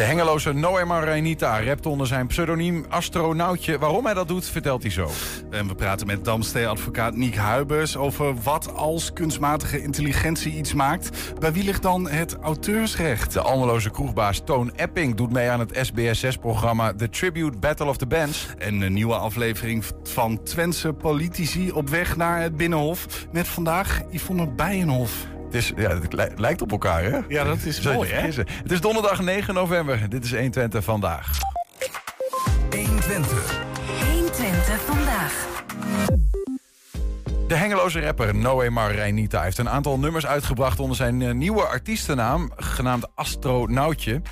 De hengeloze Noema Reinita rapt onder zijn pseudoniem Astronautje. Waarom hij dat doet, vertelt hij zo. En we praten met Damstee-advocaat Niek Huibers over wat als kunstmatige intelligentie iets maakt. Bij wie ligt dan het auteursrecht? De almeloze kroegbaas Toon Epping doet mee aan het SBS6-programma The Tribute Battle of the Bands. En een nieuwe aflevering van Twentse politici op weg naar het Binnenhof. Met vandaag Yvonne Bijenhof. Het, is, ja, het lijkt op elkaar, hè? Ja, dat is mooi, hè? Het is donderdag 9 november. Dit is 120 vandaag. 120. 120 vandaag. De hengeloze rapper Noemar Reinita heeft een aantal nummers uitgebracht onder zijn eh, nieuwe artiestennaam, genaamd Astronautje.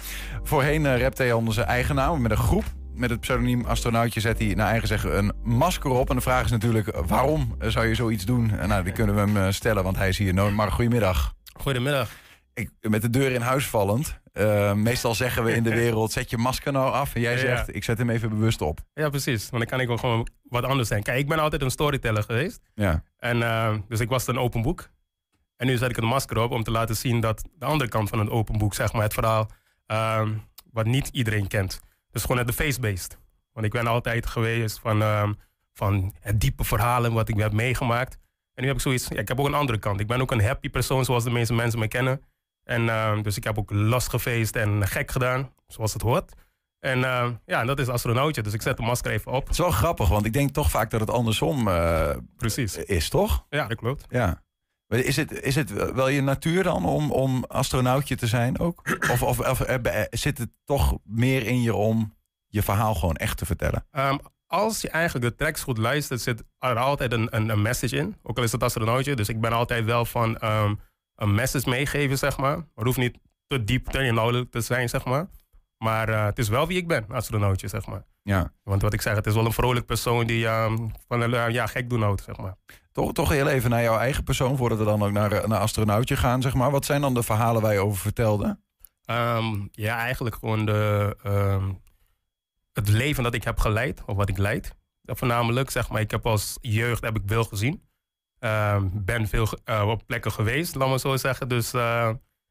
Voorheen uh, rapte hij onder zijn eigen naam met een groep. Met het pseudoniem Astronautje zet hij naar eigen zeggen een masker op. En de vraag is natuurlijk, waarom zou je zoiets doen? nou, die kunnen we hem eh, stellen, want hij is hier. Noemar, goedemiddag. Goedemiddag. Ik, met de deur in huis vallend. meestal zeggen we in de wereld, zet je masker nou af. En jij zegt, ik zet hem even bewust op. Ja, precies. Want dan kan ik wel gewoon wat anders zijn. Kijk, ik ben altijd een storyteller geweest. Ja. En, uh, dus ik was een open boek. En nu zet ik een masker op om te laten zien dat de andere kant van een open boek, zeg maar, het verhaal uh, wat niet iedereen kent. Dus gewoon de face-based. Want ik ben altijd geweest van, uh, van het diepe verhalen wat ik heb meegemaakt. En nu heb ik zoiets, ja, ik heb ook een andere kant. Ik ben ook een happy persoon zoals de meeste mensen me kennen. En ehm, dus ik heb ook last gefeest en gek gedaan, zoals het hoort. En uh, ja, dat is astronautje. Dus ik zet de masker even op. Het is wel grappig, want ik denk toch vaak dat het andersom uh, Precies. is, toch? Ja, dat klopt. Ja. Is het, is het wel je natuur dan om, om astronautje te zijn ook? Of, of, of zit het toch meer in je om je verhaal gewoon echt te vertellen? Um, als je eigenlijk de tracks goed luistert, zit er altijd een, een, een, message in. Ook al is het astronautje. Dus ik ben altijd wel van um, een message meegeven, zeg maar. Maar het hoeft niet te diep, te inhoudelijk te zijn, zeg maar. Maar uh, het is wel wie ik ben, astronautje, zeg maar. Ja. Want wat ik zeg, het is wel een vrolijk persoon die uh, van uh, ja, gek doen houdt, zeg maar. Toch, toch heel even naar jouw eigen persoon, voordat we dan ook naar, naar astronautje gaan, zeg maar. Wat zijn dan de verhalen waar je over vertelde? Um, ja, eigenlijk gewoon de, um, het leven dat ik heb geleid, of wat ik leid. Voornamelijk, zeg maar, ik heb als jeugd heb ik veel gezien. Um, ben veel op plekken geweest, laat maar zo zeggen. Dus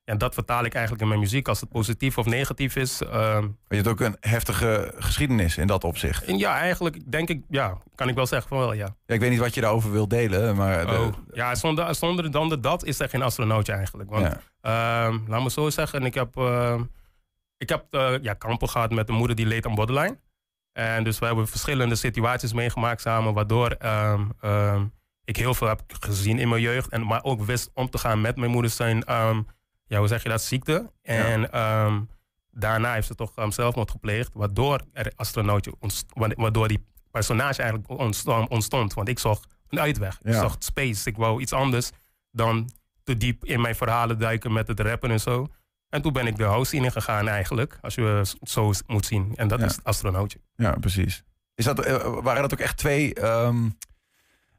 en dat vertaal ik eigenlijk in mijn muziek. Als het positief of negatief is. Uh, je hebt ook een heftige geschiedenis in dat opzicht. En ja, eigenlijk denk ik, ja, kan ik wel zeggen van wel, ja. ja ik weet niet wat je daarover wilt delen, maar... De... Oh, ja, zonder, zonder dan de dat is er geen astronautje eigenlijk. Want, ja. uh, laat me zo zeggen, ik heb, uh, ik heb uh, ja, kampen gehad met een moeder die leed aan borderline. En dus we hebben verschillende situaties meegemaakt samen, waardoor ehm, ik heel veel heb gezien in mijn jeugd. En, maar ook wist om te gaan met mijn moeder zijn ja, hoe zeg je dat, ziekte. En ja. um, daarna heeft ze toch um, zelfmoord gepleegd, waardoor er astronautje, waardoor die personage eigenlijk ontstond. ontstond want ik zocht een uitweg. Ja. Ik zocht space. Ik wou iets anders dan te diep in mijn verhalen duiken met het rappen en zo. En toen ben ik de house in gegaan eigenlijk, als je het zo moet zien. En dat ja. is astronautje. Ja, precies. Is dat, uh, waren dat ook echt twee... Um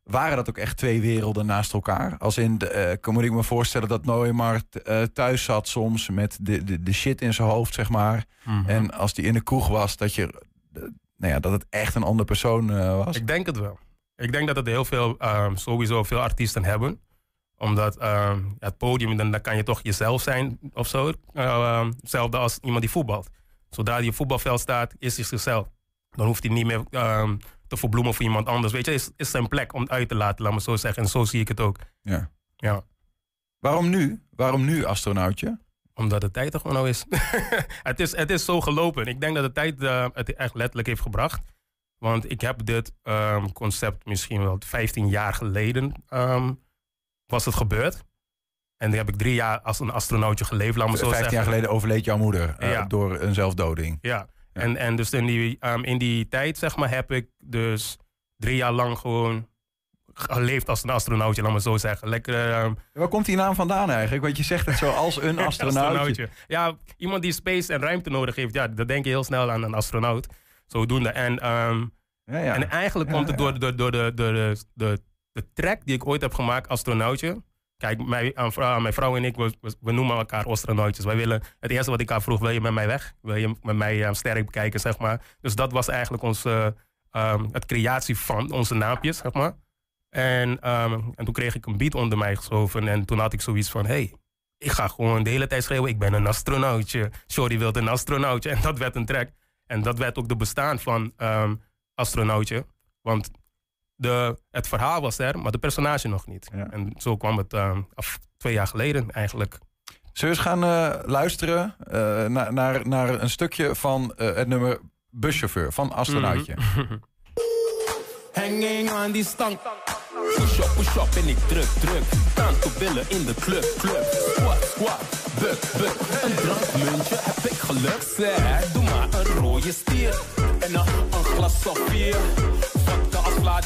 waren dat ook echt twee werelden naast elkaar? Als in, uh, kan ik me voorstellen dat Noemar uh, thuis zat soms met de, de, de shit in zijn hoofd, zeg maar. Mm -hmm. En als die in de kroeg was, dat, je, uh, nou ja, dat het echt een andere persoon eh, was? Ik denk het wel. Ik denk dat het heel veel, um, sowieso veel artiesten hebben. Omdat um, het podium, dan, dan kan je toch jezelf zijn of zo. Um, hetzelfde als iemand die voetbalt. Zodra op voetbalveld staat, is hij zichzelf. Dan hoeft hij niet meer te verbloemen voor iemand anders. Weet je, is, is zijn plek om uit te laten, laat me zo zeggen. En zo zie ik het ook. Ja. ja. Waarom nu? Waarom nu astronautje? Omdat de tijd er gewoon nou is. het is. Het is zo gelopen. Ik denk dat de tijd uh, het echt letterlijk heeft gebracht. Want ik heb dit um, concept misschien wel 15 jaar geleden um, was het gebeurd. En dan heb ik drie jaar als een astronautje geleefd, laat me zo 15 zeggen. jaar geleden overleed jouw moeder uh, ja. door een zelfdoding. Ja, en, en dus in die, um, in die tijd, zeg maar, heb ik dus drie jaar lang gewoon geleefd als een astronautje, laat maar zo zeggen. Lekker, um, Waar komt die naam vandaan eigenlijk? Want je zegt het zo als een astronautje. astronautje. Ja, iemand die space en ruimte nodig heeft, ja, dan denk je heel snel aan een astronaut. Zodoende. En, um, ja, ja. en eigenlijk komt het door, door, door, de, door de, de, de track die ik ooit heb gemaakt, astronautje. Kijk, mijn, uh, mijn vrouw en ik, we, noemen elkaar astronautjes. Wij willen, het eerste wat ik haar vroeg, wil je met mij weg? Wil je met mij uh, sterk bekijken, zeg maar. Dus dat was eigenlijk onze, um, het creatie van onze naampjes, zeg maar. En, um, en toen kreeg ik een beat onder mij geschoven. En toen had ik zoiets van, hey, ik ga gewoon de hele tijd schreeuwen, ik ben een astronautje. Shorty wil een astronautje. En dat werd een track. En dat werd ook de bestaan van um, astronautje. Want de, het verhaal was er, maar de personage nog niet. En zo kwam het um, af twee jaar geleden eigenlijk. Zullen we eens gaan uh, luisteren uh, naar, naar, naar een stukje van uh, het nummer Buschauffeur van Astronautje. Mm -hmm. Hanging aan die stang. Push up, push up en ik druk, druk. Tanto billen in de club, club. Squat, squat, buk, buk. Een drankmuntje heb ik geluk, zeg. Doe maar een rode stier. En een, een glas. Vodka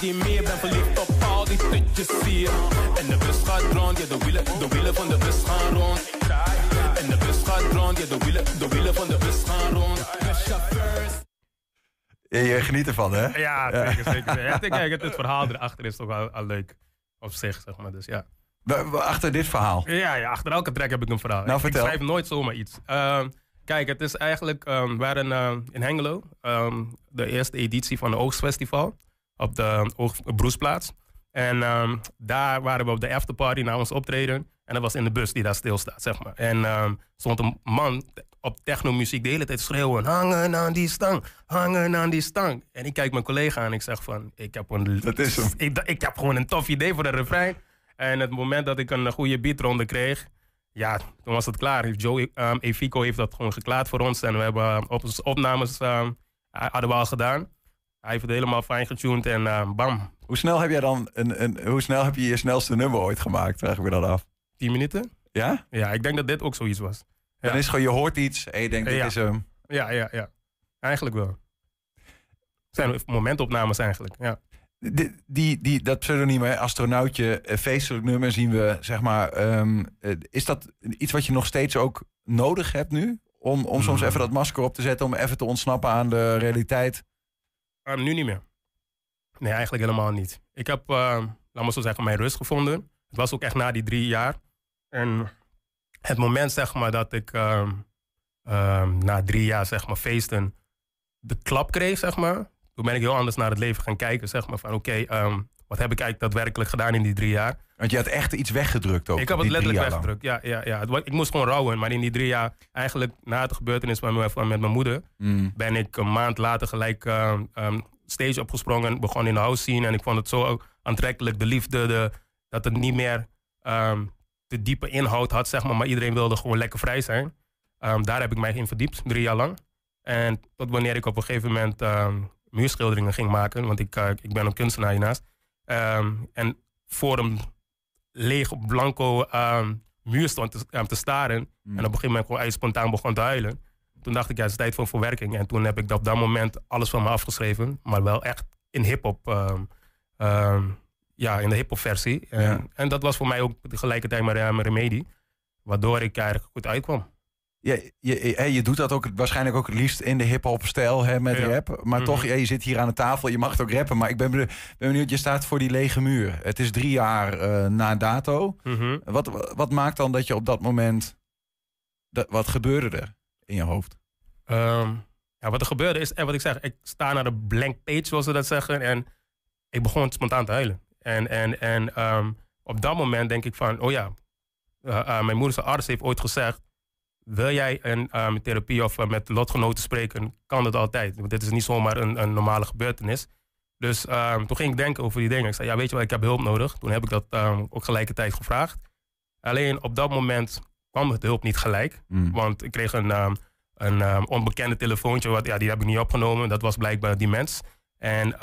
als Vladimir. Ben verliefd op al die tutjes hier. En de bus gaat rond, ja de wielen, de wielen van de bus gaan rond. En de bus gaat rond, ja de wielen, de wielen van de bus gaan rond. Je geniet ervan, hè? Ja, zeker. zeker. Ja, kijk, het, het verhaal erachter is toch wel, wel leuk op zich, zeg maar. Dus ja. Achter dit verhaal? Ja, ja, achter elke track heb ik een verhaal. Nou, ik, vertel. ik schrijf nooit zomaar iets. Uh, kijk, het is eigenlijk... Um, we waren uh, in Hengelo. Um, de eerste editie van de Oogstfestival. Op de Broesplaats. En um, daar waren we op de afterparty na ons optreden. En dat was in de bus die daar stilstaat, zeg maar. En um, stond een man op technomuziek de hele tijd schreeuwen. Hangen aan die stang, hangen aan die stang. En ik kijk mijn collega aan en ik zeg van... Ik heb, een, dat is hem. Ik, ik heb gewoon een tof idee voor de refrein. En het moment dat ik een goede beatronde kreeg... Ja, toen was het klaar. Joe um, Efico heeft dat gewoon geklaard voor ons. En we hebben op opnames um, hadden we al gedaan. Hij heeft het helemaal fijn getuned en uh, bam. Hoe snel heb jij dan een, een, hoe snel heb je je snelste nummer ooit gemaakt? Vraag ik me dan af. 10 minuten. Ja? Ja, ik denk dat dit ook zoiets was. Ja. Dan is gewoon, je hoort iets en je denkt, dit ja. is hem. Ja, ja, ja. Eigenlijk wel. Het zijn momentopnames eigenlijk, ja. Die, die, die, dat pseudoniem, astronautje, feestelijk nummer zien we, zeg maar. Um, is dat iets wat je nog steeds ook nodig hebt nu? Om, om soms even dat masker op te zetten, om even te ontsnappen aan de realiteit? Um, nu niet meer. Nee, eigenlijk helemaal niet. Ik heb, uh, laat maar zo zeggen, mijn rust gevonden. Het was ook echt na die drie jaar. En het moment, zeg maar, dat ik um, na drie jaar, zeg maar, feesten de klap kreeg, zeg maar. Toen ben ik heel anders naar het leven gaan kijken, zeg maar. Van oké, wat heb ik eigenlijk daadwerkelijk gedaan in die drie jaar? Want je had echt iets weggedrukt ook. Ik heb het letterlijk weggedrukt, ja, ja, ja. Ik moest gewoon rouwen. Maar in die drie jaar, eigenlijk na de gebeurtenis met, met, met mijn moeder... Mm. ben ik een maand later gelijk stage opgesprongen. Begon in de house scene. En ik vond het zo aantrekkelijk. De liefde, de, dat het niet meer de diepe inhoud had, zeg maar. Maar iedereen wilde gewoon lekker vrij zijn. Um, daar heb ik mij in verdiept, drie jaar lang. En tot wanneer ik op een gegeven moment um, muurschilderingen ging maken. Want ik, uh, ik ben een kunstenaar hiernaast. Um, en voor een leeg blanco muur stond te, te staren. Mm. En op een gegeven moment gewoon spontaan begon te huilen. Toen dacht ik, ja, het is tijd voor verwerking. En toen heb ik op dat moment alles van me afgeschreven. Maar wel echt in hip-hop ja, in de hip-hop versie. En, dat was voor mij ook tegelijkertijd mijn, mijn remedie. Waardoor ik eigenlijk goed uitkwam. Ja, je, je doet dat ook waarschijnlijk ook het liefst in de hip-hop stijl hè, met ja. rap. Maar mm-hmm. toch, je zit hier aan de tafel, je mag het ook rappen. Maar ik ben benieuwd, ben benieuwd je staat voor die lege muur. Het is drie jaar uh, na dato. Mm-hmm. Wat, wat maakt dan dat je op dat moment. Dat, wat gebeurde er in je hoofd? Um, ja, wat er gebeurde is, en wat ik zeg, ik sta naar de blank page, zoals ze dat zeggen. En ik begon spontaan te huilen. En, en, en um, op dat moment denk ik van, oh ja, uh, uh, mijn moederse arts heeft ooit gezegd, wil jij een um, therapie of uh, met lotgenoten spreken, kan dat altijd. Want dit is niet zomaar een, een normale gebeurtenis. Dus um, toen ging ik denken over die dingen. Ik zei, ja weet je wat, ik heb hulp nodig. Toen heb ik dat ook gelijkertijd gevraagd. Alleen op dat moment kwam het hulp niet gelijk. Mm. Want ik kreeg een, een onbekende telefoontje, wat, ja, die heb ik niet opgenomen. Dat was blijkbaar die mens. En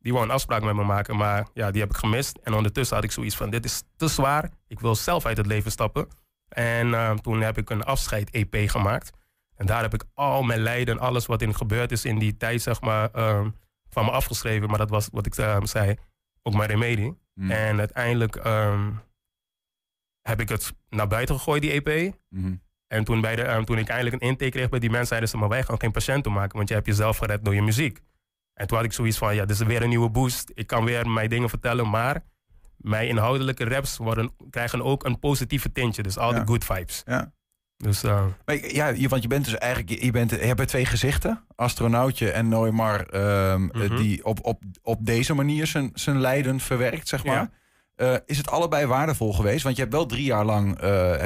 die wou een afspraak met me maken, maar ja, die heb ik gemist. En ondertussen had ik zoiets van, dit is te zwaar. Ik wil zelf uit het leven stappen. En uh, toen heb ik een afscheid-EP gemaakt. En daar heb ik al mijn lijden, alles wat in gebeurd is in die tijd, zeg maar, uh, van me afgeschreven. Maar dat was, wat ik uh, zei, ook mijn remedie. Mm. En uiteindelijk ehm, heb ik het naar buiten gegooid, die EP. Mm. En toen, bij de, toen ik eindelijk een intake kreeg bij die mensen, zeiden ze, maar wij gaan geen patiënten maken, want je hebt jezelf gered door je muziek. En toen had ik zoiets van, ja, dit is weer een nieuwe boost. Ik kan weer mijn dingen vertellen, maar mijn inhoudelijke raps worden, krijgen ook een positieve tintje. Dus al ja. de good vibes. Ja. Dus, uh, maar ja, want je bent dus eigenlijk, je, bent, je hebt twee gezichten. Astronautje en Noemar, um, die op, op, op deze manier zijn, zijn lijden verwerkt, zeg maar. Eh, is het allebei waardevol geweest? Want je hebt wel drie jaar lang, uh,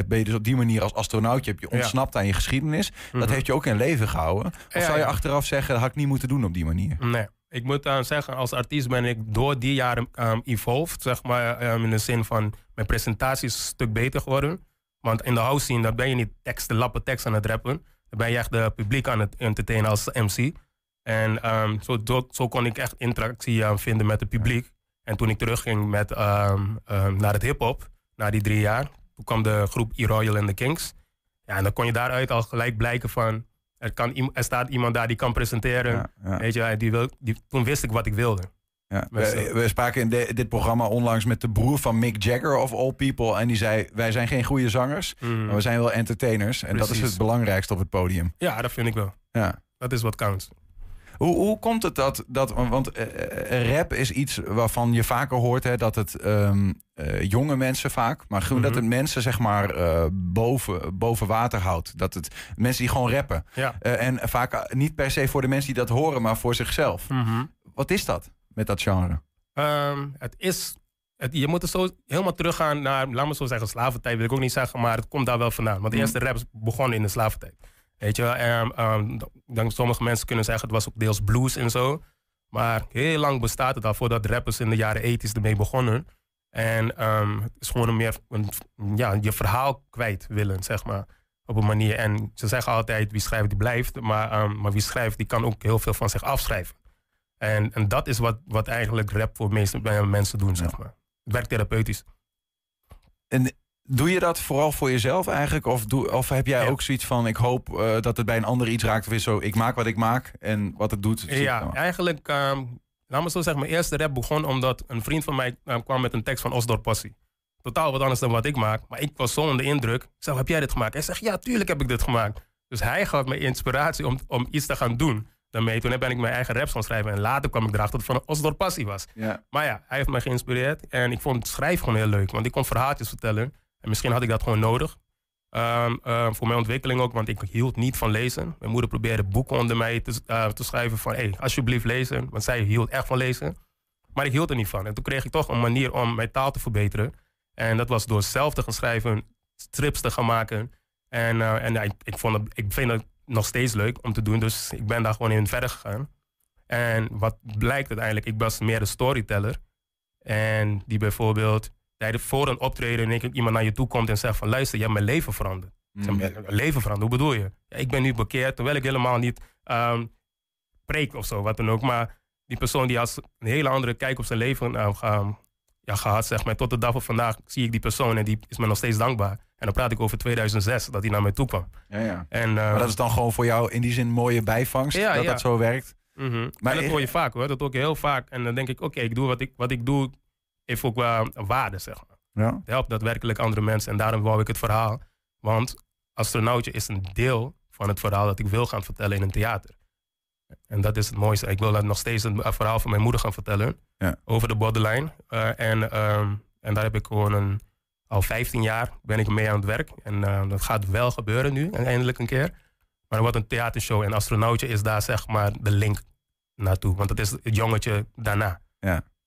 ben je dus op die manier als astronautje, heb je ontsnapt aan je geschiedenis. Dat Mhm. heeft je ook in leven gehouden. Of Ja, zou je ja. achteraf zeggen, dat had ik niet moeten doen op die manier? Nee. Ik moet uh, zeggen, als artiest ben ik door die jaren um, evolved. Zeg maar, um, in de zin van mijn presentatie is een stuk beter geworden. Want in de house scene, dan ben je niet teksten, lappen tekst aan het rappen. Dan ben je echt de publiek aan het entertainen als MC. En um, zo, zo, kon ik echt interactie vinden met het publiek. En toen ik terugging met, naar het hip-hop, na die drie jaar, toen kwam de groep E-Royal en de Kings. Ja, en dan kon je daaruit al gelijk blijken van. Er, kan, er staat iemand daar die kan presenteren. Weet je, die wil, die, toen wist ik wat ik wilde. Ja. We, we spraken in de- dit programma onlangs met de broer van Mick Jagger of All People. En die zei, wij zijn geen goede zangers, Mm. maar we zijn wel entertainers. En dat is het belangrijkste op het podium. Ja, dat vind ik wel. Ja. Dat is wat counts. Hoe, hoe komt het dat, dat want eh, eh, rap is iets waarvan je vaker hoort hè, dat het ehm, eh, jonge mensen vaak, maar gewoon dat Mhm. het mensen zeg maar boven, boven water houdt. Dat het mensen die gewoon rappen. Ja. En vaak niet per se voor de mensen die dat horen, maar voor zichzelf. Wat is dat met dat genre? Ehm, het is. Het, je moet er zo helemaal teruggaan naar, laat me zo zeggen, slaventijd wil ik ook niet zeggen, maar het komt daar wel vandaan. Want de Mhm. eerste rap begon in de slaventijd. Weet je, wel? en, ehm, dan sommige mensen kunnen zeggen het was ook deels blues en zo. Maar heel lang bestaat het al voordat rappers in de jaren 80 ermee begonnen. En ehm, het is gewoon een meer een, ja, je verhaal kwijt willen, zeg maar. Op een manier. En ze zeggen altijd wie schrijft die blijft. Maar, ehm, maar wie schrijft die kan ook heel veel van zich afschrijven. En, en dat is wat, wat eigenlijk rap voor de meeste eh, mensen doen, zeg maar. Het werkt therapeutisch. En doe je dat vooral voor jezelf eigenlijk? Of, doe, of heb jij Ja. ook zoiets van: ik hoop eh, dat het bij een ander iets raakt? Of is zo, ik maak wat ik maak en wat het doet. Ja, eigenlijk, ehm, laat me zo zeggen, mijn eerste rap begon omdat een vriend van mij eh, kwam met een tekst van Osdorp Passie. Totaal wat anders dan wat ik maak. Maar ik was zo onder de indruk. Ik zei, heb jij dit gemaakt? Hij zegt, ja, tuurlijk heb ik dit gemaakt. Dus hij gaf me inspiratie om, om iets te gaan doen daarmee. Toen ben ik mijn eigen raps gaan schrijven. En later kwam ik erachter dat het van Osdorp Passie was. Ja. Maar ja, hij heeft mij geïnspireerd. En ik vond het schrijven gewoon heel leuk. Want ik kon verhaaltjes vertellen. En misschien had ik dat gewoon nodig. Ehm, ehm, voor mijn ontwikkeling ook, want ik hield niet van lezen. Mijn moeder probeerde boeken onder mij te, eh, te schrijven van... Hey, alsjeblieft lezen. Want zij hield echt van lezen. Maar ik hield er niet van. En toen kreeg ik toch een manier om mijn taal te verbeteren. En dat was door zelf te gaan schrijven, strips te gaan maken. En, eh, en ik, ik, vond het, ik vind het nog steeds leuk om te doen. Dus ik ben daar gewoon in verder gegaan. En wat blijkt uiteindelijk, ik was meer een storyteller. En die bijvoorbeeld tijdens voor een optreden één keer iemand naar je toe komt en zegt van luister, je hebt mijn leven veranderd. Ik zeg, Mm. "Mijn leven veranderd, hoe bedoel je? Ja, ik ben nu bekeerd, terwijl ik helemaal niet ehm preek of zo, wat dan ook. Maar die persoon die had een hele andere kijk op zijn leven ge- ja, gehad, zeg maar. Tot de dag van vandaag zie ik die persoon en die is me nog steeds dankbaar. En dan praat ik over 2006, dat hij naar mij toe kwam. Ja, ja. En, eh, Maar dat is dan gewoon voor jou in die zin een mooie bijvangst Ja, dat dat zo werkt. Mhm. Maar Maar dat ik- hoor je vaak hoor, dat hoor ik heel vaak. En dan denk ik, oké, ik doe wat ik, wat ik doe, heeft ook waarde, zeg maar. Ja. Het helpt daadwerkelijk andere mensen en daarom wou ik het verhaal. Want astronautje is een deel van het verhaal dat ik wil gaan vertellen in een theater. En dat is het mooiste. Ik wil dat nog steeds een verhaal van mijn moeder gaan vertellen. Ja. Over de borderline. Eh, en, ehm, en daar heb ik gewoon een, al 15 jaar ben ik mee aan het werk. En eh, dat gaat wel gebeuren nu, eindelijk een keer. Maar er wordt een theatershow en astronautje is daar zeg maar de link naartoe. Want dat is het jongetje daarna.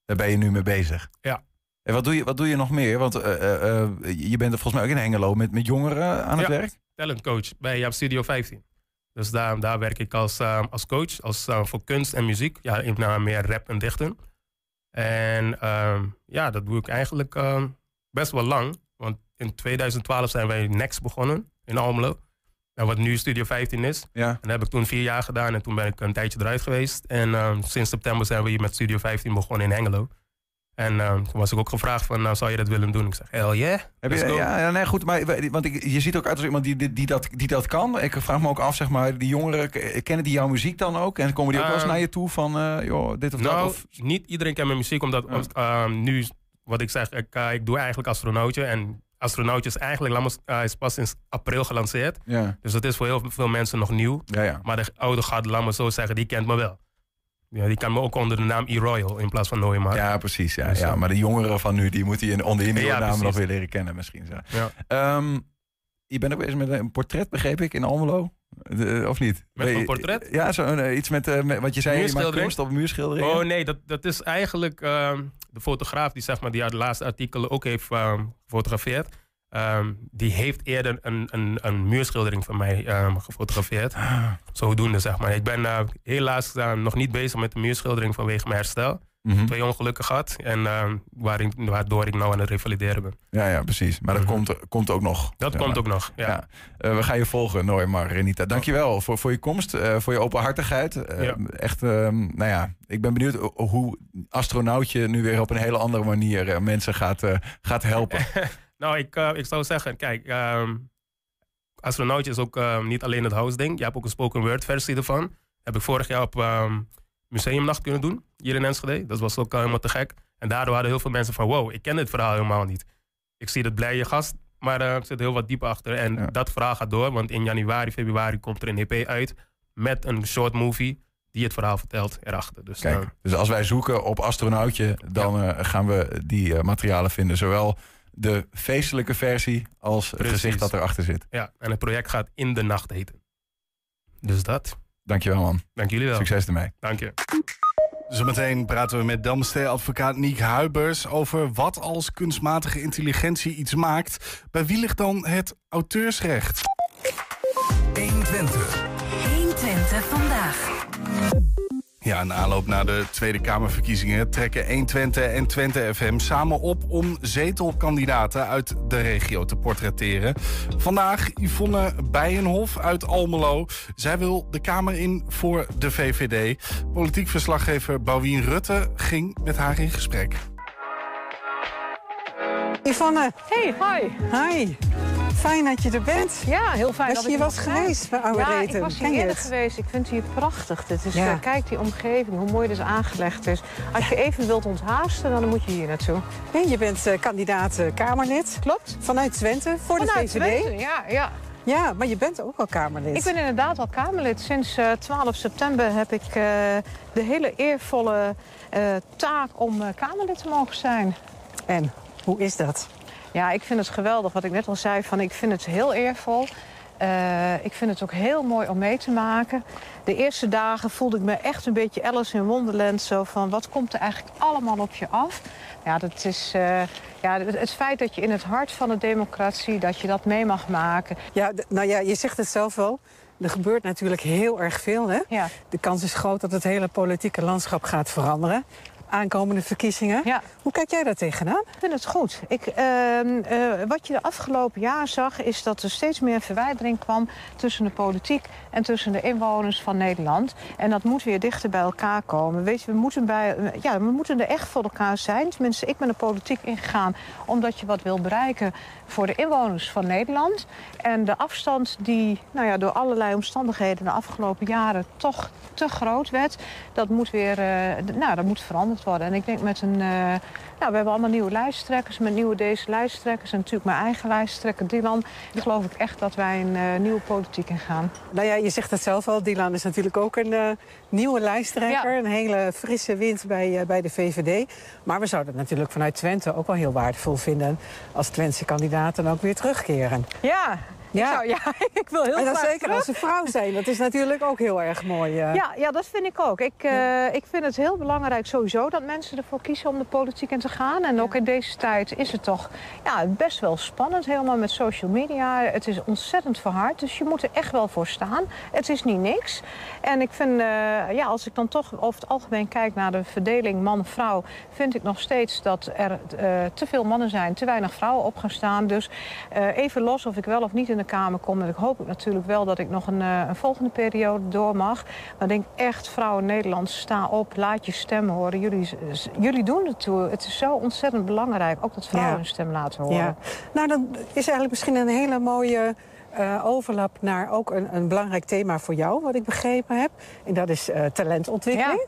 Daar ben je nu mee bezig. Ja. En wat doe je, wat doe je nog meer? Want eh, eh, eh, je bent er volgens mij ook in Hengelo met, met jongeren aan het Ja. werk. talentcoach bij Jaap Studio 15. Dus daar, daar werk ik als, eh, als coach, als, eh, voor kunst en muziek. Ja, naar meer rap en dichten. En ehm, ja, dat doe ik eigenlijk ehm, best wel lang. Want in 2012 zijn wij Next begonnen in Almelo. En wat nu Studio 15 is. Ja. En dat heb ik toen vier jaar gedaan en toen ben ik een tijdje eruit geweest. En ehm, sinds september zijn we hier met Studio 15 begonnen in Hengelo. En ehm, toen was ik ook gevraagd van, nou, zou je dat willen doen? Ik zeg, hell yeah, Heb je, ja, ja, nee, goed. Maar, want ik, je ziet ook uit als iemand die, die, die, dat, die dat kan. Ik vraag me ook af, zeg maar, die jongeren, kennen die jouw muziek dan ook? En komen die ook wel eens Ehm, naar je toe van, eh, joh, dit of dat? Nou, Of, niet iedereen kent mijn muziek, omdat nu, wat ik zeg, ik, eh, ik doe eigenlijk astronautje. En astronautje is eigenlijk laat maar, eh, is pas sinds april gelanceerd. ja, Dus dat is voor heel veel mensen nog nieuw. ja, ja. Maar de oude gaat, laat maar zo zeggen, die kent me wel. Ja, die kan me ook onder de naam E-Royal in plaats van Nooimaar. Ja, precies. Ja, Dus, ja. eh, Maar de jongeren van nu, die moeten je onder Ja, naam nog weer leren kennen misschien. Zo. Ja. Ehm, je bent ook bezig met een portret, begreep ik, in Almelo. De- of niet? Met een portret? Ja, zo, eh, iets met, eh, met wat je zei. Je maakt kunst op muurschildering. Oh nee, dat, dat is eigenlijk ehm, de fotograaf die, zeg maar, die uit de laatste artikelen ook heeft ehm, gefotografeerd. Ehm, die heeft eerder een, een, een muurschildering van mij ehm, gefotografeerd. Zodoende, zeg maar. Ik ben eh, helaas eh, nog niet bezig met de muurschildering vanwege mijn herstel. Mhm. Twee ongelukken gehad. En ehm, waarin, waardoor ik nou aan het revalideren ben. Ja, ja, precies. Maar dat Mhm. komt, komt ook nog. Dat komt maar. ook nog. Ja. Ja. Eh, we gaan je volgen, Noormar Renita. Dankjewel voor, voor je komst, eh, voor je openhartigheid. Eh, Ja. Echt, ehm, nou ja, ik ben benieuwd ho- hoe astronautje nu weer op een hele andere manier mensen gaat, gaat helpen. Nou, ik, ik zou zeggen, kijk, ehm astronautje is ook niet alleen het house ding. Je hebt ook een spoken word versie ervan. Heb ik vorig jaar op museumnacht kunnen doen, hier in Enschede. Dat was ook eh, helemaal te gek. En daardoor hadden heel veel mensen van, wow, ik ken dit verhaal helemaal niet. Ik zie het blije gast, maar eh, er zit heel wat dieper achter. En Ja. dat verhaal gaat door, want in januari, februari komt er een EP uit met een short movie die het verhaal vertelt erachter. Dus eh, dus als wij zoeken op astronautje, dan eh, gaan we die eh, materialen vinden. Zowel de feestelijke versie als het gezicht dat erachter zit. ja, en het project gaat In de Nacht heten. Dus dat. Dankjewel man. Dank jullie wel. Succes ermee. Dank je. Zometeen praten we met Damstee-advocaat Niek Huibers over wat als kunstmatige intelligentie iets maakt. Bij wie ligt dan het auteursrecht? 120 vandaag. Ja, in aanloop naar de Tweede Kamerverkiezingen trekken 120 en Twente FM samen op om zetelkandidaten uit de regio te portretteren. Vandaag Yvonne Bijenhof uit Almelo. Zij wil de Kamer in voor de VVD. Politiek verslaggever Bouwien Rutte ging met haar in gesprek. Yvonne, Hey, hi. hi. Fijn dat je er bent. Ja, heel fijn Was dat je hier was geweest bij Oude Ja, Reten? ik was hier Ken eerder geweest. Ik vind het hier prachtig. Dit is, Ja. eh, kijk die omgeving, hoe mooi dit aangelegd is. Als je even wilt onthaasten, dan moet je hier naartoe. Nee, je bent eh, kandidaat eh, Kamerlid. Klopt. Vanuit Twente voor de Vanuit VVD. Twente, Ja, ja. Ja, maar je bent ook al Kamerlid. Ik ben inderdaad al Kamerlid. Sinds eh, 12 september heb ik de hele eervolle taak om Kamerlid te mogen zijn. En hoe is dat? Ja, ik vind het geweldig. Wat ik net al zei, van, ik vind het heel eervol. Eh, ik vind het ook heel mooi om mee te maken. De eerste dagen voelde ik me echt een beetje Alice in Wonderland. Zo van, wat komt er eigenlijk allemaal op je af? Ja, dat is, eh, ja, het, feit dat je in het hart van de democratie... dat je dat mee mag maken. Ja, nou ja, je zegt het zelf wel. Er gebeurt natuurlijk heel erg veel. Hè? Ja, De kans is groot dat het hele politieke landschap gaat veranderen. Aankomende verkiezingen. ja. Hoe kijk jij daar tegenaan? Ik vind het goed. Ik, ehm, eh, wat je de afgelopen jaar zag, is dat er steeds meer verwijdering kwam tussen de politiek en tussen de inwoners van Nederland. En dat moet weer dichter bij elkaar komen. Weet je, we moeten, bij, ja, we moeten er echt voor elkaar zijn. Tenminste, ik ben de politiek ingegaan omdat je wat wil bereiken voor de inwoners van Nederland. En de afstand die nou ja, door allerlei omstandigheden de afgelopen jaren toch te groot werd, dat moet weer eh, nou, dat moet veranderd worden. En ik denk met een. Nou, we hebben allemaal nieuwe lijsttrekkers, met nieuwe deze lijsttrekkers en natuurlijk mijn eigen lijsttrekker Dylan. Ik geloof ik echt dat wij een eh, nieuwe politiek ingaan. Nou ja, je zegt het zelf al. Dylan is natuurlijk ook een eh, nieuwe lijsttrekker. Ja. Een hele frisse wind bij, eh, bij de VVD. Maar we zouden het natuurlijk vanuit Twente ook wel heel waardevol vinden... als Twentse kandidaten ook weer terugkeren. Ja, Ja. Ik, zou, ja, ik wil heel en graag zeker terug. als ze vrouw zijn. Dat is natuurlijk ook heel erg mooi. eh. Ja, ja, dat vind ik ook. Ik, eh, ik vind het heel belangrijk sowieso dat mensen ervoor kiezen om de politiek in te gaan. En ook in deze tijd is het toch ja, best wel spannend, helemaal met social media. Het is ontzettend verhard, dus je moet er echt wel voor staan. Het is niet niks. En ik vind, eh, ja, als ik dan toch over het algemeen kijk naar de verdeling man-vrouw... vind ik nog steeds dat er te veel mannen zijn, te weinig vrouwen op gaan staan. Dus even los of ik wel of niet in de Kamer kom. En ik hoop natuurlijk wel dat ik nog een, eh, een volgende periode door mag. Maar ik denk echt, vrouwen Nederland, sta op, laat je stem horen. Jullie, jullie doen het toe. Het is zo ontzettend belangrijk, ook dat vrouwen Ja. hun stem laten horen. Ja. Nou, dan is eigenlijk misschien een hele mooie eh, overlap naar ook een, een belangrijk thema voor jou, wat ik begrepen heb. En dat is eh, talentontwikkeling.